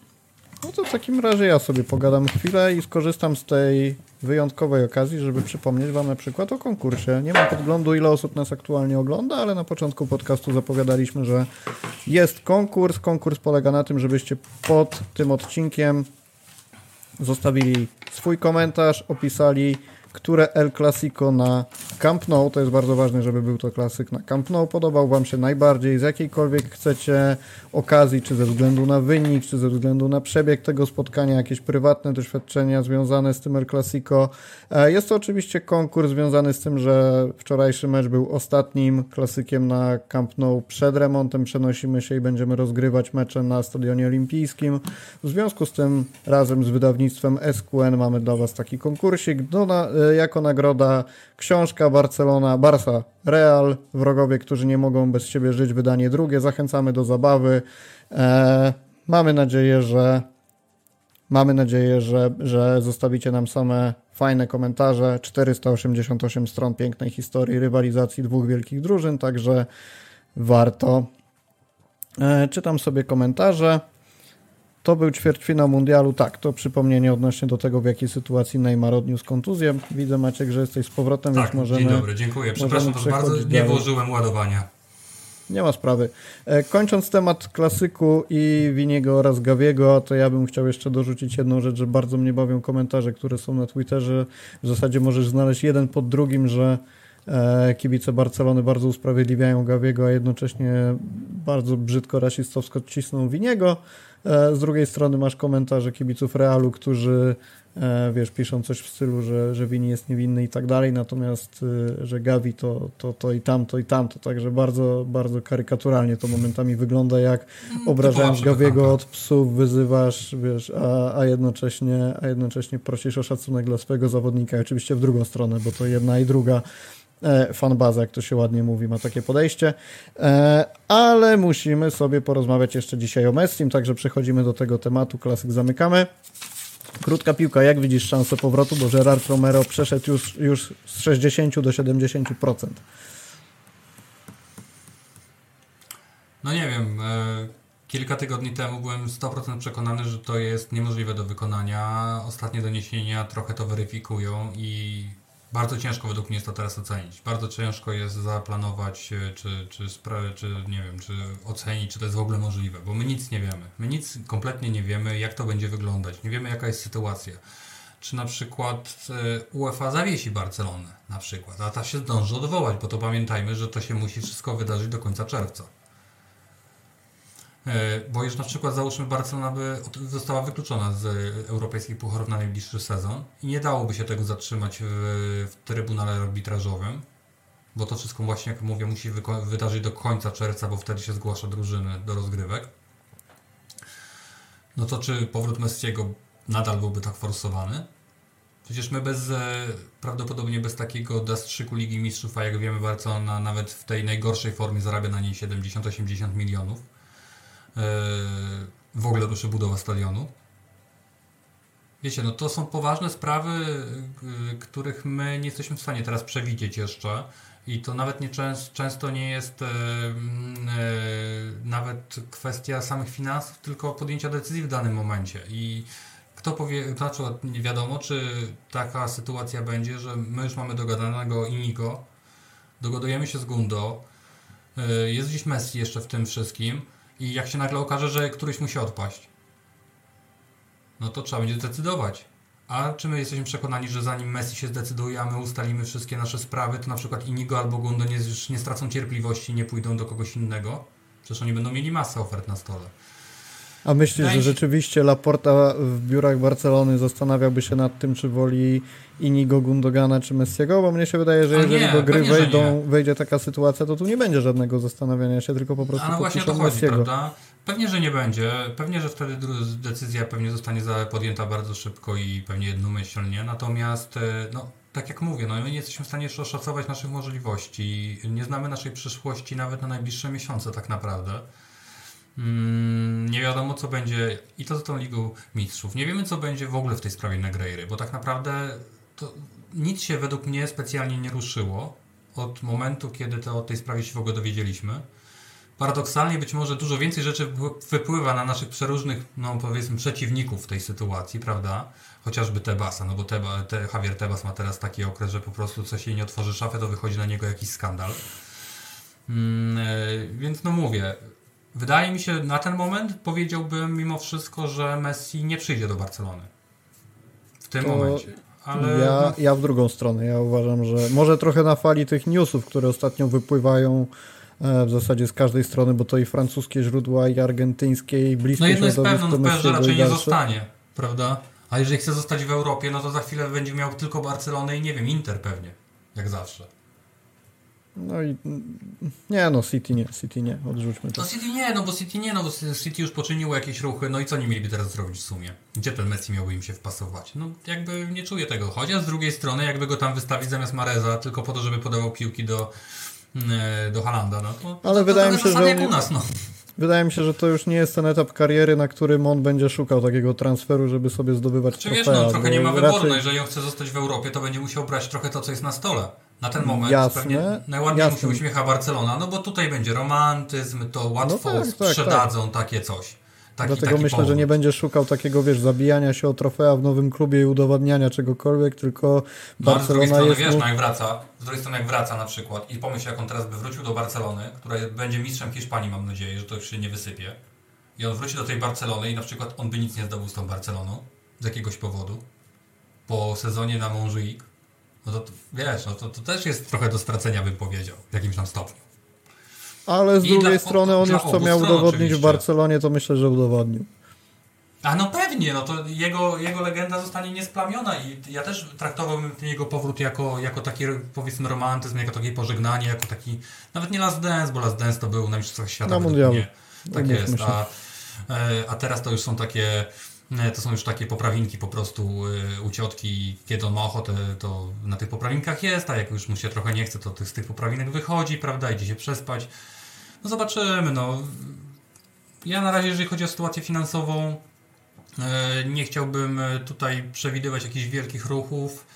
no to w takim razie ja sobie pogadam chwilę i skorzystam z tej wyjątkowej okazji, żeby przypomnieć Wam na przykład o konkursie. Nie mam podglądu, ile osób nas aktualnie ogląda, ale na początku podcastu zapowiadaliśmy, że jest konkurs. Konkurs polega na tym, żebyście pod tym odcinkiem zostawili swój komentarz, opisali które El Clasico na Camp Nou, to jest bardzo ważne, żeby był to klasyk na Camp Nou, podobał Wam się najbardziej z jakiejkolwiek chcecie okazji, czy ze względu na wynik, czy ze względu na przebieg tego spotkania, jakieś prywatne doświadczenia związane z tym El Clasico. E, jest to oczywiście konkurs związany z tym, że wczorajszy mecz był ostatnim klasykiem na Camp Nou przed remontem. Przenosimy się i będziemy rozgrywać mecze na Stadionie Olimpijskim. W związku z tym razem z wydawnictwem SQN mamy dla Was taki konkursik. Do na, e, jako nagroda książka Barcelona, Barca Real, wrogowie, którzy nie mogą bez siebie żyć, wydanie drugie. Zachęcamy do zabawy. E, mamy nadzieję, że mamy nadzieję, że, że zostawicie nam same fajne komentarze. 488 stron pięknej historii rywalizacji dwóch wielkich drużyn, także warto. E, czytam sobie komentarze. To był ćwierćfinał mundialu, tak, to przypomnienie odnośnie do tego, w jakiej sytuacji Neymar odniósł kontuzję. Widzę Maciek, że jesteś z powrotem, tak, więc możemy... dzień dobry, dziękuję. Przepraszam bardzo, nie włożyłem ładowania. Nie ma sprawy. E, kończąc temat klasyku i Winiego oraz Gawiego, to ja bym chciał jeszcze dorzucić jedną rzecz, że bardzo mnie bawią komentarze, które są na Twitterze. W zasadzie możesz znaleźć jeden pod drugim, że kibice Barcelony bardzo usprawiedliwiają Gawiego, a jednocześnie bardzo brzydko rasistowsko cisną Winiego. E, z drugiej strony masz komentarze kibiców Realu, którzy e, wiesz, piszą coś w stylu, że, że Wini jest niewinny i tak dalej, natomiast, e, że Gavi to, to, to i tamto i tamto, także bardzo, bardzo karykaturalnie to momentami wygląda, jak mm, obrażając Gaviego od psów wyzywasz, wiesz, a, a, jednocześnie, a jednocześnie prosisz o szacunek dla swojego zawodnika, oczywiście w drugą stronę, bo to jedna i druga. E, fanbaza, jak to się ładnie mówi, ma takie podejście. E, ale musimy sobie porozmawiać jeszcze dzisiaj o Messim, także przechodzimy do tego tematu. Klasyk zamykamy. Krótka piłka, jak widzisz szansę powrotu, bo Gerard Romero przeszedł już, już z 60 do 70%. No nie wiem. E, Kilka tygodni temu byłem 100% przekonany, że to jest niemożliwe do wykonania. Ostatnie doniesienia trochę to weryfikują i bardzo ciężko według mnie jest to teraz ocenić. Bardzo ciężko jest zaplanować, e, czy, czy, czy nie wiem, czy ocenić, czy to jest w ogóle możliwe, bo my nic nie wiemy. My nic kompletnie nie wiemy, jak to będzie wyglądać. Nie wiemy, jaka jest sytuacja. Czy na przykład e, UEFA zawiesi Barcelonę, na przykład, a ta się zdąży odwołać, bo to pamiętajmy, że to się musi wszystko wydarzyć do końca czerwca. E, Bo już na przykład załóżmy Barcelona by została wykluczona z europejskich pucharów na najbliższy sezon i nie dałoby się tego zatrzymać w, w Trybunale Arbitrażowym, bo to wszystko właśnie, jak mówię, musi wydarzyć do końca czerwca, bo wtedy się zgłasza drużyny do rozgrywek. No to czy powrót Messiego nadal byłby tak forsowany? Przecież my bez, e, prawdopodobnie bez takiego zastrzyku Ligi Mistrzów, a jak wiemy Barcelona nawet w tej najgorszej formie zarabia na niej 70-80 milionów w ogóle ruszy budowa stadionu. Wiecie, no to są poważne sprawy, y, których my nie jesteśmy w stanie teraz przewidzieć jeszcze. I to nawet nie częst, często nie jest e, mm, e, nawet kwestia samych finansów, tylko podjęcia decyzji w danym momencie. I kto powie, znaczy nie wiadomo, czy taka sytuacja będzie, że my już mamy dogadanego Inigo, dogadujemy się z Gundo, e, jest gdzieś Messi jeszcze w tym wszystkim i jak się nagle okaże, że któryś musi odpaść, no to trzeba będzie zdecydować. A czy my jesteśmy przekonani, że zanim Messi się zdecyduje, a my ustalimy wszystkie nasze sprawy, to na przykład Inigo albo Gundo nie, nie stracą cierpliwości i nie pójdą do kogoś innego? Przecież oni będą mieli masę ofert na stole. A myślisz, że rzeczywiście Laporta w biurach Barcelony zastanawiałby się nad tym, czy woli Inigo Gundogana czy Messiego? Bo mnie się wydaje, że A jeżeli nie, do gry wejdą, wejdzie taka sytuacja, to tu nie będzie żadnego zastanawiania się, tylko po prostu A no właśnie o to chodzi, Messiego. prawda? Pewnie, że nie będzie. Pewnie, że wtedy decyzja pewnie zostanie podjęta bardzo szybko i pewnie jednomyślnie. Natomiast, e, no, tak jak mówię, no, my nie jesteśmy w stanie jeszcze oszacować naszych możliwości. Nie znamy naszej przyszłości nawet na najbliższe miesiące tak naprawdę. Mm, nie wiadomo, co będzie i to z tą Ligą Mistrzów. Nie wiemy, co będzie w ogóle w tej sprawie Negreiry, bo tak naprawdę nic się według mnie specjalnie nie ruszyło od momentu, kiedy to o tej sprawie się w ogóle dowiedzieliśmy. Paradoksalnie być może dużo więcej rzeczy wy- wypływa na naszych przeróżnych, no powiedzmy, przeciwników w tej sytuacji, prawda? Chociażby Tebasa, no bo Teba, te, Javier Tebas ma teraz taki okres, że po prostu coś jej nie otworzy szafę, to wychodzi na niego jakiś skandal. Mm, e, więc no mówię, wydaje mi się na ten moment powiedziałbym mimo wszystko, że Messi nie przyjdzie do Barcelony. W tym To momencie. Ale Ja, no, ja w drugą stronę. Ja uważam, że może trochę na fali tych newsów, które ostatnio wypływają e, w zasadzie z każdej strony, bo to i francuskie źródła, i argentyńskie, i bliskie No jedno jest pewne, no Messiego raczej nie zostanie, prawda? A jeżeli chce zostać w Europie, no to za chwilę będzie miał tylko Barcelonę i nie wiem, Inter pewnie, jak zawsze. No i nie no, City nie, City nie, odrzućmy to. No City nie, no bo City nie, no bo City już poczyniło jakieś ruchy, no i co nie mieliby teraz zrobić w sumie? Gdzie ten Messi miałby im się wpasować? No jakby nie czuję tego, chociaż z drugiej strony jakby go tam wystawić zamiast Mareza tylko po to, żeby podawał piłki do, mm, do Halanda, no to, Ale to, wydaje mi się, że jak u nas, no. Wydaje mi się, że to już nie jest ten etap kariery, na którym on będzie szukał takiego transferu, żeby sobie zdobywać Czy wiesz, trofea, no trochę nie ma wyboru, raczej- no jeżeli on chce zostać w Europie, to będzie musiał brać trochę to, co jest na stole. Na ten moment Jasne, pewnie najładniej mu się jasne. uśmiecha Barcelona, no bo tutaj będzie romantyzm, to łatwo tak, tak, sprzedadzą takie coś. Taki, Dlatego taki myślę, powód. że nie będzie szukał takiego, wiesz, zabijania się o trofea w nowym klubie i udowadniania czegokolwiek, tylko No, ale z drugiej Barcelona strony, jest wiesz, no jak wraca, z drugiej strony jak wraca na przykład i pomyśl, jak on teraz by wrócił do Barcelony, która będzie mistrzem Hiszpanii, mam nadzieję, że to już się nie wysypie. I on wróci do tej Barcelony i na przykład on by nic nie zdobył z tą Barceloną z jakiegoś powodu po sezonie na Montjuic. No to wiesz, no to, to też jest trochę do stracenia, bym powiedział, w jakimś tam stopniu. Ale z I drugiej dla- strony on już co miał udowodnić w oczywiście. Barcelonie, to myślę, że udowodnił. A no pewnie, no to jego, jego legenda zostanie niesplamiona i ja też traktowałbym ten jego powrót jako, jako taki powiedzmy romantyzm, jako takie pożegnanie, jako taki, nawet nie Last Dance, bo Last Dance to był na Mistrzostwach Świata. Na mundialu. mnie. Tak jest, a, e, a teraz to już są takie, to są już takie poprawinki po prostu e, u ciotki, kiedy on ma ochotę, to na tych poprawinkach jest, a jak już mu się trochę nie chce, to z tych poprawinek wychodzi, prawda, idzie się przespać. No zobaczymy, no. Ja na razie, jeżeli chodzi o sytuację finansową, E, Nie chciałbym e, tutaj przewidywać jakichś wielkich ruchów.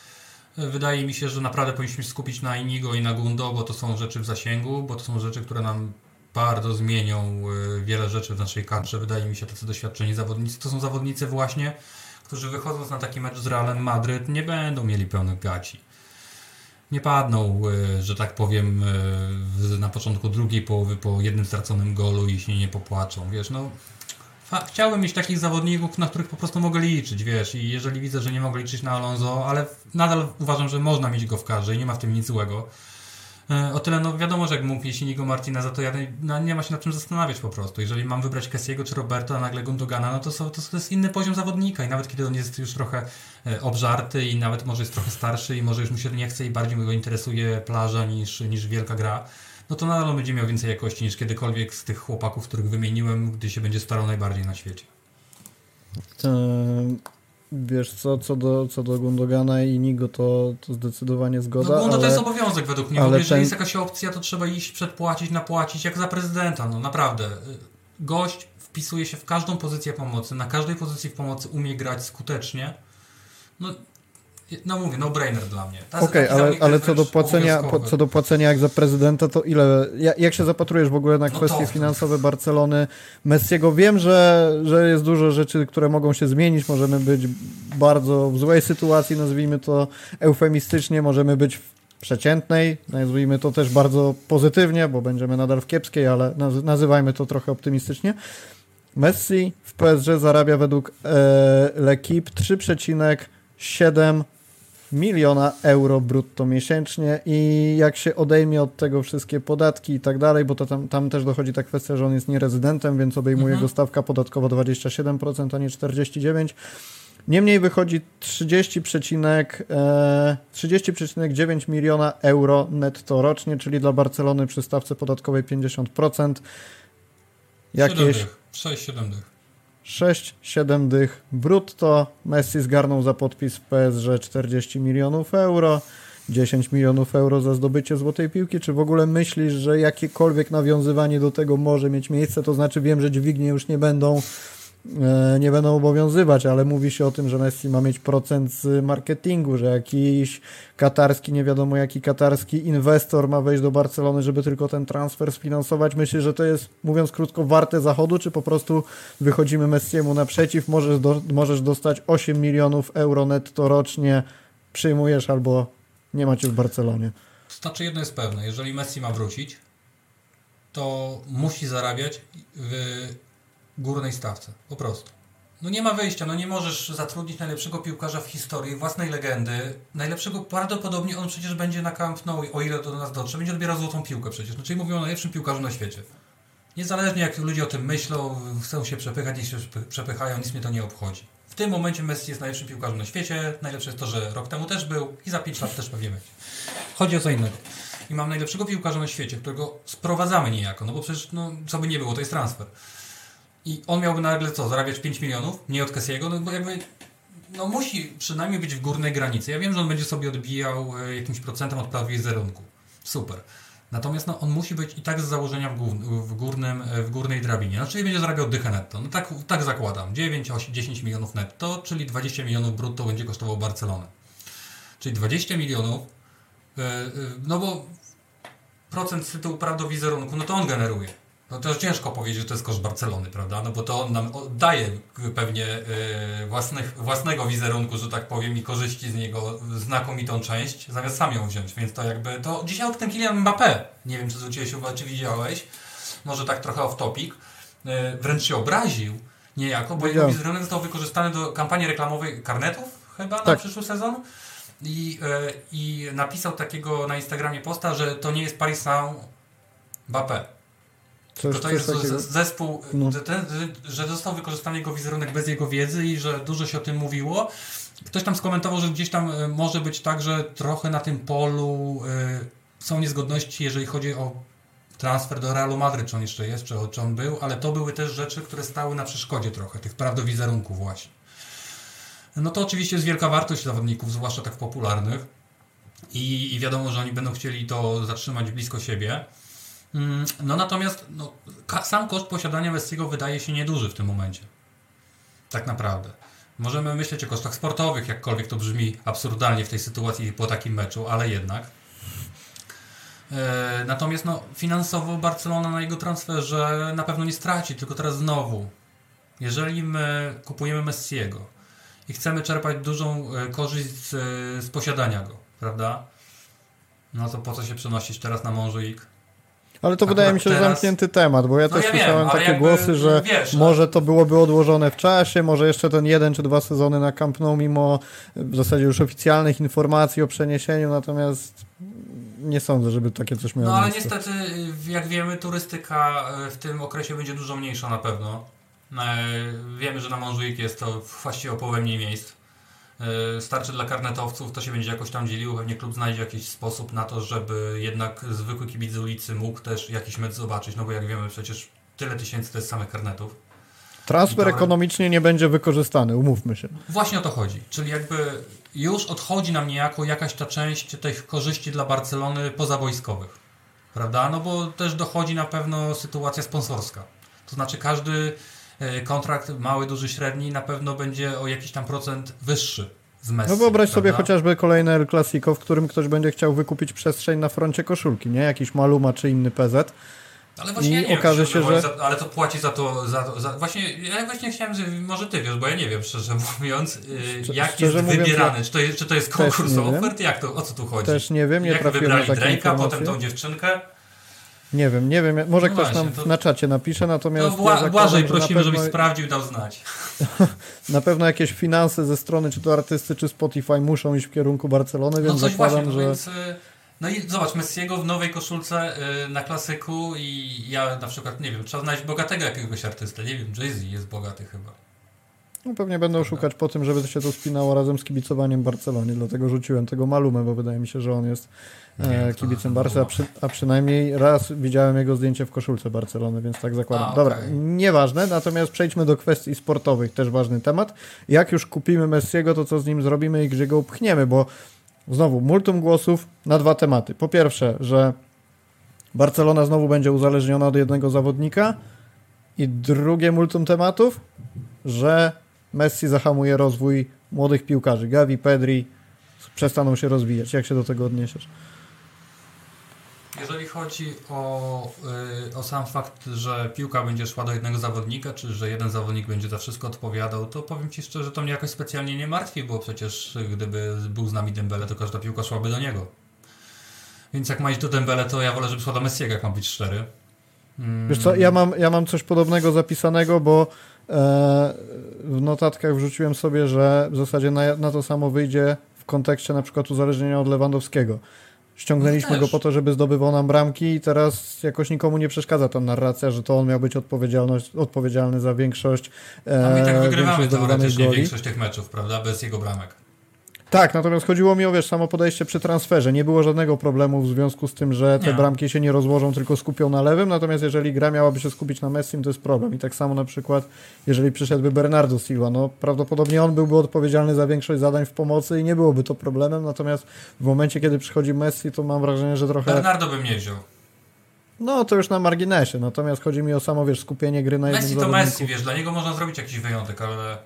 E, Wydaje mi się, że naprawdę powinniśmy skupić na Inigo i na Gundo, bo to są rzeczy w zasięgu, bo to są rzeczy, które nam bardzo zmienią y, wiele rzeczy w naszej kadrze. Wydaje mi się, tacy doświadczeni zawodnicy to są zawodnicy właśnie, którzy wychodząc na taki mecz z Realem Madryt nie będą mieli pełnych gaci. Nie padną, y, że tak powiem, y, na początku drugiej połowy po jednym straconym golu i się nie popłaczą. Wiesz, no chciałbym mieć takich zawodników, na których po prostu mogę liczyć, wiesz, i jeżeli widzę, że nie mogę liczyć na Alonso, ale nadal uważam, że można mieć go w karze i nie ma w tym nic złego, E, o tyle, no wiadomo, że jak mógł mieć Inigo Martineza, to ja no, nie ma się nad czym zastanawiać po prostu. Jeżeli mam wybrać Kessiego czy Roberto, a nagle Gundogana, no to, są, to, jest inny poziom zawodnika i nawet kiedy on jest już trochę e, obżarty i nawet może jest trochę starszy i może już mu się nie chce i bardziej go interesuje plaża niż, niż wielka gra, no to nadal on będzie miał więcej jakości niż kiedykolwiek z tych chłopaków, których wymieniłem, gdy się będzie starał najbardziej na świecie. To Wiesz co, co do, co do Gundogana i Nigo, to, to zdecydowanie zgoda. No Gundo ale, to jest obowiązek według mnie. Ale jeżeli ten... jest jakaś opcja, to trzeba iść przedpłacić, napłacić, jak za prezydenta, no naprawdę. Gość wpisuje się w każdą pozycję pomocy, na każdej pozycji w pomocy umie grać skutecznie. No no mówię, no-brainer dla mnie. Okej, okay, ale, ale co, do płacenia, po, co do płacenia jak za prezydenta, to ile, jak, jak się zapatrujesz w ogóle na no kwestie no to, finansowe Barcelony, Messiego? Wiem, że, że jest dużo rzeczy, które mogą się zmienić, możemy być bardzo w złej sytuacji, nazwijmy to eufemistycznie, możemy być w przeciętnej, nazwijmy to też bardzo pozytywnie, bo będziemy nadal w kiepskiej, ale nazywajmy to trochę optymistycznie. Messi w PSG zarabia według e, L'Equipe 3,7 miliona euro brutto miesięcznie i jak się odejmie od tego wszystkie podatki i tak dalej, bo to tam, tam też dochodzi ta kwestia, że on jest nierezydentem, więc obejmuje mhm. go stawka podatkowa 27%, a nie 49%. Niemniej wychodzi 30,9 e, 30 miliona euro netto rocznie, czyli dla Barcelony przy stawce podatkowej 50%. Jakieś 6-7 dych. 6-7 dych brutto. Messi zgarnął za podpis w PSG 40 milionów euro. 10 milionów euro za zdobycie złotej piłki? Czy w ogóle myślisz, że jakiekolwiek nawiązywanie do tego może mieć miejsce? To znaczy, wiem, że dźwignie już nie będą nie będą obowiązywać, ale mówi się o tym, że Messi ma mieć procent z marketingu, że jakiś katarski, nie wiadomo jaki katarski inwestor ma wejść do Barcelony, żeby tylko ten transfer sfinansować. Myślę, że to jest, mówiąc krótko, warte zachodu, czy po prostu wychodzimy Messiemu naprzeciw, możesz, do, możesz dostać 8 milionów euro netto rocznie, przyjmujesz albo nie macie w Barcelonie. Znaczy jedno jest pewne, jeżeli Messi ma wrócić, to musi zarabiać w górnej stawce. Po prostu. No nie ma wyjścia, no nie możesz zatrudnić najlepszego piłkarza w historii, własnej legendy. Najlepszego, prawdopodobnie on przecież będzie na Camp Nou, o ile do nas dotrze, będzie odbierał złotą piłkę przecież. No, czyli mówimy o najlepszym piłkarzu na świecie. Niezależnie jak ludzie o tym myślą, chcą się przepychać, niech się przepychają, nic mnie to nie obchodzi. W tym momencie Messi jest najlepszym piłkarzem na świecie. Najlepsze jest to, że rok temu też był i za 5 lat też będzie. Chodzi o co innego. I mam najlepszego piłkarza na świecie, którego sprowadzamy niejako, no bo przecież, no, co by nie było, to jest transfer. I on miałby nagle co, zarabiać 5 milionów, nie od Kessiego, no bo jakby no musi przynajmniej być w górnej granicy. Ja wiem, że on będzie sobie odbijał e, jakimś procentem od prawie wizerunku. Super. Natomiast no, on musi być i tak z założenia w, gór, w, górnym, e, w górnej drabinie. No, czyli będzie zarabiał dychę netto. No tak, tak zakładam. 9, 8, 10 milionów netto, czyli 20 milionów brutto będzie kosztował Barcelonę. Czyli 20 milionów, yy, no bo procent z tytułu praw do wizerunku, no to on generuje. No to ciężko powiedzieć, że to jest koszt Barcelony, prawda? No bo to on nam daje pewnie yy, własnych, własnego wizerunku, że tak powiem, i korzyści z niego znakomitą część, zamiast sam ją wziąć. Więc to jakby, to dzisiaj o tym Kylian Mbappé, nie wiem czy zwróciłeś uwagę, czy widziałeś, może tak trochę off topic, yy, wręcz się obraził niejako, bo jego wizerunek został wykorzystany do kampanii reklamowej karnetów chyba tak. na przyszły sezon. I, yy, I napisał takiego na Instagramie posta, że to nie jest Paris Saint-Mbappé Coś, to jest takiego? zespół, no. ten, że został wykorzystany jego wizerunek bez jego wiedzy i że dużo się o tym mówiło. Ktoś tam skomentował, że gdzieś tam e, może być tak, że trochę na tym polu y, są niezgodności, jeżeli chodzi o transfer do Realu Madryt, czy on jeszcze jest, czy, czy on był, ale to były też rzeczy, które stały na przeszkodzie trochę, tych prawdowizerunków właśnie. No to oczywiście jest wielka wartość zawodników, zwłaszcza tak popularnych i, i wiadomo, że oni będą chcieli to zatrzymać blisko siebie. Mm, no natomiast no, sam koszt posiadania Messiego wydaje się nieduży w tym momencie. Tak naprawdę. Możemy myśleć o kosztach sportowych, jakkolwiek to brzmi absurdalnie w tej sytuacji po takim meczu, ale jednak. E, natomiast no, finansowo Barcelona na jego transferze na pewno nie straci, tylko teraz znowu. Jeżeli my kupujemy Messiego i chcemy czerpać dużą e, korzyść z, z posiadania go, prawda? No to po co się przenosić teraz na Montjuic? Ale to Akurat wydaje mi się, teraz- zamknięty temat, bo ja No też ja wiem, słyszałem ale takie jakby, głosy, że wiesz, może to byłoby odłożone w czasie, może jeszcze ten jeden czy dwa sezony na Camp Nou, mimo w zasadzie już oficjalnych informacji o przeniesieniu, natomiast nie sądzę, żeby takie coś miało No ale miejsce. niestety, jak wiemy, turystyka y, w tym okresie będzie dużo mniejsza na pewno. E, Wiemy, że na Montjuic jest to właściwie o połowę mniej miejsc. E, Starczy dla karnetowców, to się będzie jakoś tam dzieliło. Pewnie klub znajdzie jakiś sposób na to, żeby jednak zwykły kibic z ulicy mógł też jakiś mecz zobaczyć. No bo jak wiemy, przecież tyle tysięcy to jest samych karnetów. Transfer ekonomicznie nie będzie wykorzystany, umówmy się. Właśnie o to chodzi. Czyli jakby już odchodzi nam niejako jakaś ta część tych korzyści dla Barcelony pozawojskowych. Prawda? No bo też dochodzi na pewno sytuacja sponsorska. To znaczy każdy kontrakt, mały, duży, średni, na pewno będzie o jakiś tam procent wyższy z Messi. No wyobraź sobie prawda? chociażby kolejne El Clasico, w którym ktoś będzie chciał wykupić przestrzeń na froncie koszulki, nie? Jakiś Maluma czy inny PZ. Ale właśnie I ja nie okaże wiem, się, szczerze że- za, ale to płaci za to, za, to- za Właśnie, ja właśnie chciałem, że może ty wiesz, bo ja nie wiem, szczerze mówiąc, yy, Szczerze jak jest mówiąc, wybierany. Czy to jest, czy to jest konkurs ofert? Jak to, o co tu chodzi? Też nie wiem, nie jak na wybrali takie Drake'a, potem tą dziewczynkę? Nie wiem, nie wiem, może No ktoś właśnie, nam to- na czacie napisze, natomiast To ja Bła, zakładam, Błażej że prosimy, na żebyś pewno, sprawdził i dał znać. na pewno jakieś finanse ze strony czy to artysty, czy Spotify muszą iść w kierunku Barcelony, No więc coś właśnie, zakładam, no że... więc... y, No i zobacz, Messiego w nowej koszulce y, na klasyku i ja na przykład, nie wiem, trzeba znaleźć bogatego jakiegoś artystę. Nie wiem, Jay-Z jest bogaty chyba. No, pewnie będą szukać po tym, żeby się to spinało razem z kibicowaniem Barcelonie, dlatego rzuciłem tego Malumę, bo wydaje mi się, że on jest Nie e, kibicem Barca, a, przy, a przynajmniej raz widziałem jego zdjęcie w koszulce Barcelony, więc tak zakładam. A, Dobra, nieważne, natomiast przejdźmy do kwestii sportowych, też ważny temat. Jak już kupimy Messiego, to co z nim zrobimy i gdzie go upchniemy, bo znowu multum głosów na dwa tematy. Po pierwsze, że Barcelona znowu będzie uzależniona od jednego zawodnika i drugie multum tematów, że Messi zahamuje rozwój młodych piłkarzy. Gavi, Pedri przestaną się rozwijać. Jak się do tego odniesiesz? Jeżeli chodzi o, y, o sam fakt, że piłka będzie szła do jednego zawodnika, czy że jeden zawodnik będzie za wszystko odpowiadał, to powiem Ci szczerze, to mnie jakoś specjalnie nie martwi, bo przecież gdyby był z nami Dembele, to każda piłka szłaby do niego. Więc jak ma iść do Dembele, to ja wolę, żeby szła do Messiego, jak mam być szczery. Mm, Wiesz co, ja mam, ja mam coś podobnego zapisanego, bo w notatkach wrzuciłem sobie, że w zasadzie na, na to samo wyjdzie w kontekście na przykład uzależnienia od Lewandowskiego. Ściągnęliśmy No go po to, żeby zdobywał nam bramki i teraz jakoś nikomu nie przeszkadza ta narracja, że to on miał być odpowiedzialny za większość e, A my tak wygrywamy większość zdobywanych teoretycznie goli. większość tych meczów, prawda? Bez jego bramek. Tak, natomiast chodziło mi o wiesz, samo podejście przy transferze. Nie było żadnego problemu w związku z tym, że te Nie. bramki się nie rozłożą, tylko skupią na lewym. Natomiast jeżeli gra miałaby się skupić na Messim, to jest problem. I tak samo na przykład, jeżeli przyszedłby Bernardo Silva, no prawdopodobnie on byłby odpowiedzialny za większość zadań w pomocy i nie byłoby to problemem. Natomiast w momencie, kiedy przychodzi Messi, to mam wrażenie, że trochę. Bernardo bym nie wziął. No to już na marginesie. Natomiast chodzi mi o samo, wiesz, skupienie gry na jednym Messi to zawodniku. Messi, wiesz, dla niego można zrobić jakiś wyjątek, ale,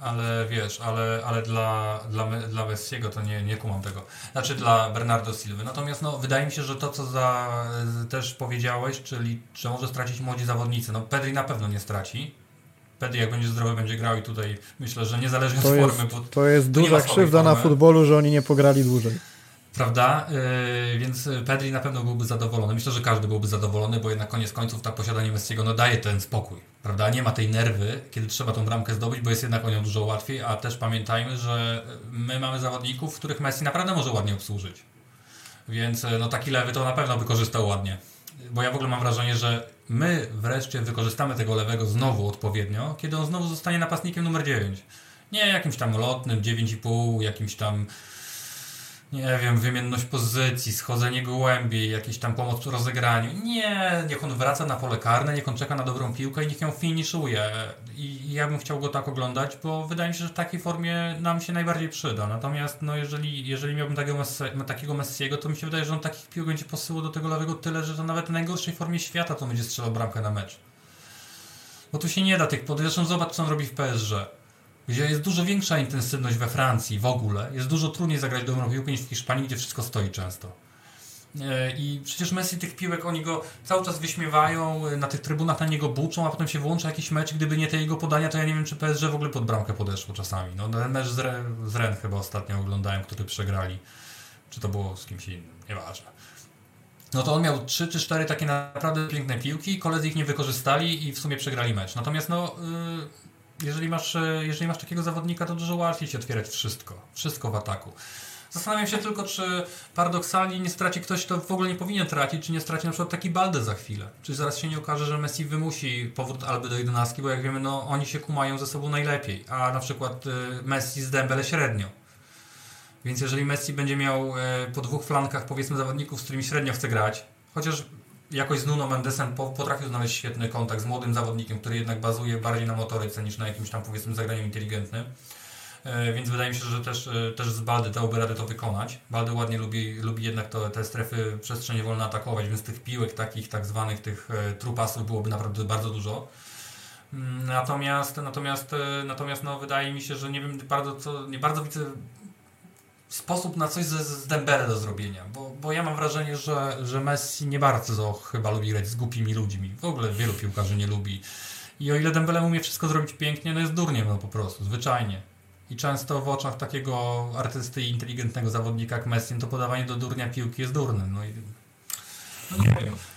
ale wiesz, ale, ale dla, dla, dla Messiego to nie, nie kumam tego. Znaczy dla Bernardo Silva. Natomiast no, wydaje mi się, że to, co za, też powiedziałeś, czyli że może stracić młodzi zawodnicy. No Pedri na pewno nie straci. Pedri jak będzie zdrowy, będzie grał i tutaj myślę, że niezależnie To od jest, formy, bo to jest duża krzywda na formy. futbolu, że oni nie pograli dłużej. Prawda? Yy, więc Pedri na pewno byłby zadowolony. Myślę, że każdy byłby zadowolony, bo jednak koniec końców tak posiadanie Messiego no, daje ten spokój. Prawda? Nie ma tej nerwy, kiedy trzeba tą bramkę zdobyć, bo jest jednak o nią dużo łatwiej, a też pamiętajmy, że my mamy zawodników, których Messi naprawdę może ładnie obsłużyć. Więc yy, no, taki lewy to na pewno wykorzystał ładnie. Bo ja w ogóle mam wrażenie, że my wreszcie wykorzystamy tego lewego znowu odpowiednio, kiedy on znowu zostanie napastnikiem numer 9. Nie jakimś tam lotnym, 9,5, jakimś tam nie wiem, wymienność pozycji, schodzenie głębiej, jakiś tam pomoc przy rozegraniu. Nie, niech on wraca na pole karne, niech on czeka na dobrą piłkę i niech ją finiszuje. I ja bym chciał go tak oglądać, bo wydaje mi się, że w takiej formie nam się najbardziej przyda. Natomiast no, jeżeli, jeżeli miałbym takiego, takiego Messiego, to mi się wydaje, że on takich piłek będzie posyłał do tego lewego tyle, że to nawet w najgorszej formie świata to będzie strzelał bramkę na mecz. Bo tu się nie da tych pod... Zobacz, co on robi w PSG gdzie jest dużo większa intensywność we Francji w ogóle. Jest dużo trudniej zagrać dobrą piłkę niż w Hiszpanii, gdzie wszystko stoi często. E, I przecież Messi tych piłek, oni go cały czas wyśmiewają, e, na tych trybunach na niego buczą, a potem się wyłącza jakiś mecz. Gdyby nie te jego podania, to ja nie wiem, czy PSG w ogóle pod bramkę podeszło czasami. No, ten mecz z, Re, z Ren chyba ostatnio oglądałem, który przegrali. Czy to było z kimś innym, nieważne. No to on miał 3 czy 4 takie naprawdę piękne piłki, koledzy ich nie wykorzystali i w sumie przegrali mecz. Natomiast no, y, jeżeli masz, y, jeżeli masz takiego zawodnika, to dużo łatwiej się otwierać wszystko. Wszystko w ataku. Zastanawiam się tylko, czy paradoksalnie nie straci ktoś, kto w ogóle nie powinien tracić, czy nie straci na przykład taki Balde za chwilę. Czy zaraz się nie okaże, że Messi wymusi powrót Alby do 11, bo jak wiemy, no oni się kumają ze sobą najlepiej, a na przykład y, Messi z Dembele średnio. Więc jeżeli Messi będzie miał e, po dwóch flankach powiedzmy zawodników, z którymi średnio chce grać, chociaż jakoś z Nuno Mendesem potrafił znaleźć świetny kontakt z młodym zawodnikiem, który jednak bazuje bardziej na motoryce niż na jakimś tam powiedzmy zagraniu inteligentnym. E, więc wydaje mi się, że też, e, też z Baldy dałby radę to wykonać. Baldy ładnie lubi, lubi jednak to, te strefy przestrzenie wolne atakować, więc tych piłek takich tak zwanych tych trupasów byłoby naprawdę bardzo dużo. Mm, natomiast, natomiast, natomiast no, wydaje mi się, że nie wiem bardzo co, nie bardzo widzę sposób na coś z, z Dembele do zrobienia, bo, bo ja mam wrażenie, że, że Messi nie bardzo chyba lubi grać z głupimi ludźmi. W ogóle wielu piłkarzy nie lubi. I o ile Dembele umie wszystko zrobić pięknie, no jest durniem no po prostu, zwyczajnie. I często w oczach takiego artysty i inteligentnego zawodnika jak Messi, to podawanie do durnia piłki jest durnym. No i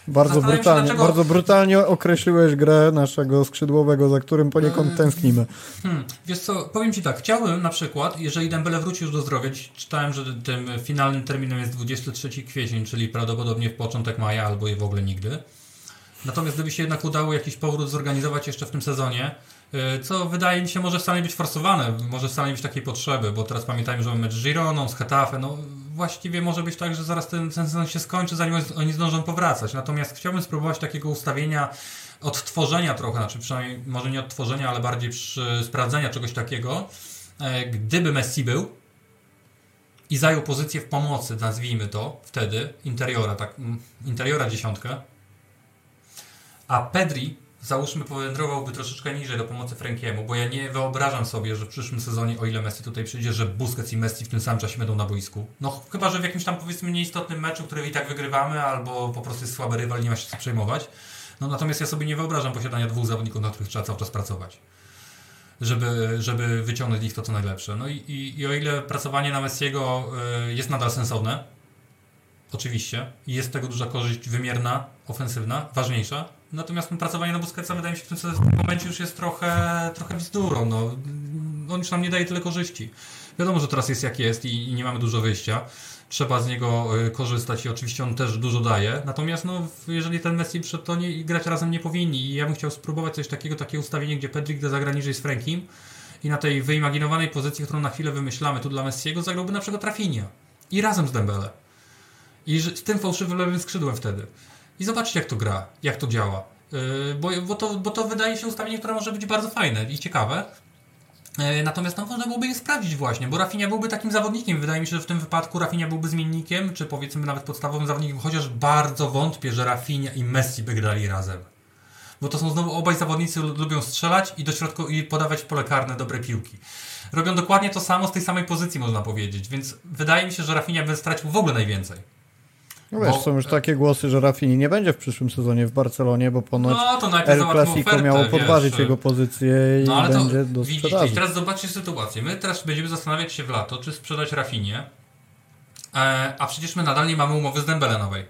Bardzo brutalnie, dlaczego... bardzo brutalnie określiłeś grę naszego skrzydłowego, za którym poniekąd hmm. tęsknimy. Hmm. Wiesz co, powiem Ci tak, chciałbym na przykład, jeżeli Dembele wróci już do zdrowia, czytałem, że tym finalnym terminem jest 23 kwiecień, czyli prawdopodobnie w początek maja albo i w ogóle nigdy. Natomiast gdyby się jednak udało jakiś powrót zorganizować jeszcze w tym sezonie, y, co wydaje mi się może wcale nie być forsowane, może wcale nie być takiej potrzeby, bo teraz pamiętajmy, że mamy mecz z Gironą, z Hetafe, no właściwie może być tak, że zaraz ten, ten sezon się skończy, zanim oni zdążą powracać. Natomiast chciałbym spróbować takiego ustawienia, odtworzenia trochę, znaczy przynajmniej może nie odtworzenia, ale bardziej sprawdzenia czegoś takiego. E, gdyby Messi był i zajął pozycję w pomocy, nazwijmy to wtedy, interiora, tak, interiora dziesiątkę, a Pedri załóżmy powędrowałby troszeczkę niżej do pomocy Frankiemu, bo ja nie wyobrażam sobie, że w przyszłym sezonie, o ile Messi tutaj przyjdzie, że Busquets i Messi w tym samym czasie będą na boisku. No chyba, że w jakimś tam powiedzmy nieistotnym meczu, który i tak wygrywamy, albo po prostu jest słaby rywal, nie ma się co przejmować. No natomiast ja sobie nie wyobrażam posiadania dwóch zawodników, na których trzeba cały czas pracować. Żeby, żeby wyciągnąć z nich to, co najlepsze. No i, i, i o ile pracowanie na Messiego y, jest nadal sensowne, oczywiście, jest z tego duża korzyść wymierna, ofensywna, ważniejsza, Natomiast pracowanie na Busquetsa wydaje mi się w tym momencie już jest trochę, trochę bzdurą. No. On już nam nie daje tyle korzyści. Wiadomo, że teraz jest jak jest i, i nie mamy dużo wyjścia. Trzeba z niego y, korzystać i oczywiście on też dużo daje. Natomiast no, jeżeli ten Messi przed to nie, grać razem nie powinni i ja bym chciał spróbować coś takiego, takie ustawienie, gdzie Pedri gdy zagra niżej z Frankiem i na tej wyimaginowanej pozycji, którą na chwilę wymyślamy tu dla Messiego, zagrałby na przykład Rafinha i razem z Dembele. I z tym fałszywym lewym skrzydłem wtedy i zobaczcie, jak to gra, jak to działa. Yy, bo, bo, to, bo to wydaje się ustawienie, które może być bardzo fajne i ciekawe. Yy, natomiast no, można byłoby je sprawdzić właśnie, bo Rafinha byłby takim zawodnikiem. Wydaje mi się, że w tym wypadku Rafinha byłby zmiennikiem, czy powiedzmy nawet podstawowym zawodnikiem, chociaż bardzo wątpię, że Rafinha i Messi by grali razem. Bo to są znowu obaj zawodnicy lubią strzelać i do środku i podawać pole karne dobre piłki. Robią dokładnie to samo z tej samej pozycji, można powiedzieć, więc wydaje mi się, że Rafinha by stracił w ogóle najwięcej. No wiesz, bo... są już takie głosy, że Rafini nie będzie w przyszłym sezonie w Barcelonie, bo ponoć no, El Clasico ofertę, miało podważyć wiesz, jego pozycję i no, ale będzie to, do widzisz, widzisz, teraz zobaczcie sytuację. My teraz będziemy zastanawiać się w lato, czy sprzedać Rafinie, e, a przecież my nadal nie mamy umowy z Dembele nowej.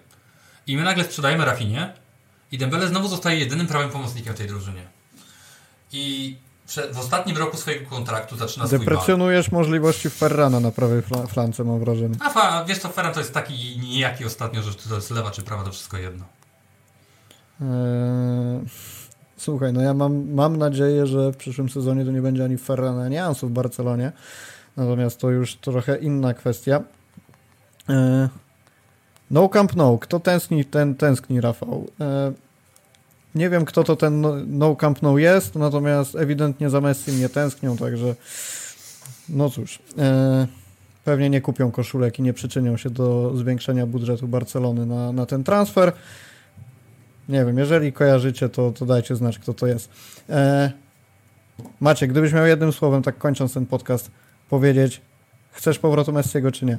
I my nagle sprzedajemy Rafinie i Dembele znowu zostaje jedynym prawym pomocnikiem tej drużynie. I w ostatnim roku swojego kontraktu zaczyna swój Deprecjonujesz możliwości Ferrana na prawej flance, mam wrażenie. A fa, wiesz co, Ferran to jest taki nijaki ostatnio, że to jest lewa czy prawa, to wszystko jedno. Eee, słuchaj, no ja mam, mam nadzieję, że w przyszłym sezonie to nie będzie ani Ferrana, ani Ansu w Barcelonie. Natomiast to już trochę inna kwestia. Eee, no Camp No. Kto tęskni, ten tęskni, Rafał. Eee, nie wiem, kto to ten no, no Camp No jest, natomiast ewidentnie za Messi nie tęsknią, także no cóż, e, pewnie nie kupią koszulek i nie przyczynią się do zwiększenia budżetu Barcelony na, na ten transfer. Nie wiem, jeżeli kojarzycie, to, to dajcie znać, kto to jest. E, Macie, gdybyś miał jednym słowem, tak kończąc ten podcast, powiedzieć, chcesz powrotu Messiego czy nie?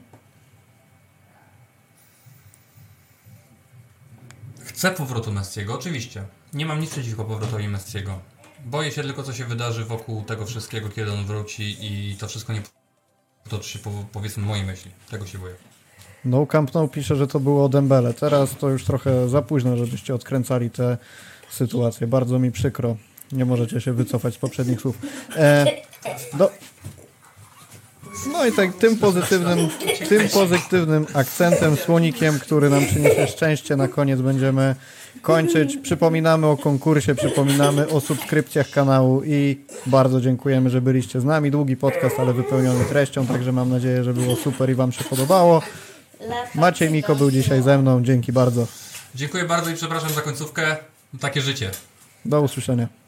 Chcę powrotu Messiego, oczywiście. Nie mam nic przeciwko powrotowi Messiego. Boję się tylko, co się wydarzy wokół tego wszystkiego, kiedy on wróci i to wszystko nie potoczy się po, powiedzmy mojej myśli. Tego się boję. No Camp No pisze, że to było Dembele. Teraz to już trochę za późno, żebyście odkręcali te sytuacje. Bardzo mi przykro. Nie możecie się wycofać z poprzednich słów. E, do... No i tak tym pozytywnym, tym pozytywnym akcentem, słonikiem, który nam przyniesie szczęście, na koniec będziemy kończyć. Przypominamy o konkursie, przypominamy o subskrypcjach kanału i bardzo dziękujemy, że byliście z nami. Długi podcast, ale wypełniony treścią, także mam nadzieję, że było super i Wam się podobało. Maciej Miko był dzisiaj ze mną. Dzięki bardzo. Dziękuję bardzo i przepraszam za końcówkę. Takie życie. Do usłyszenia.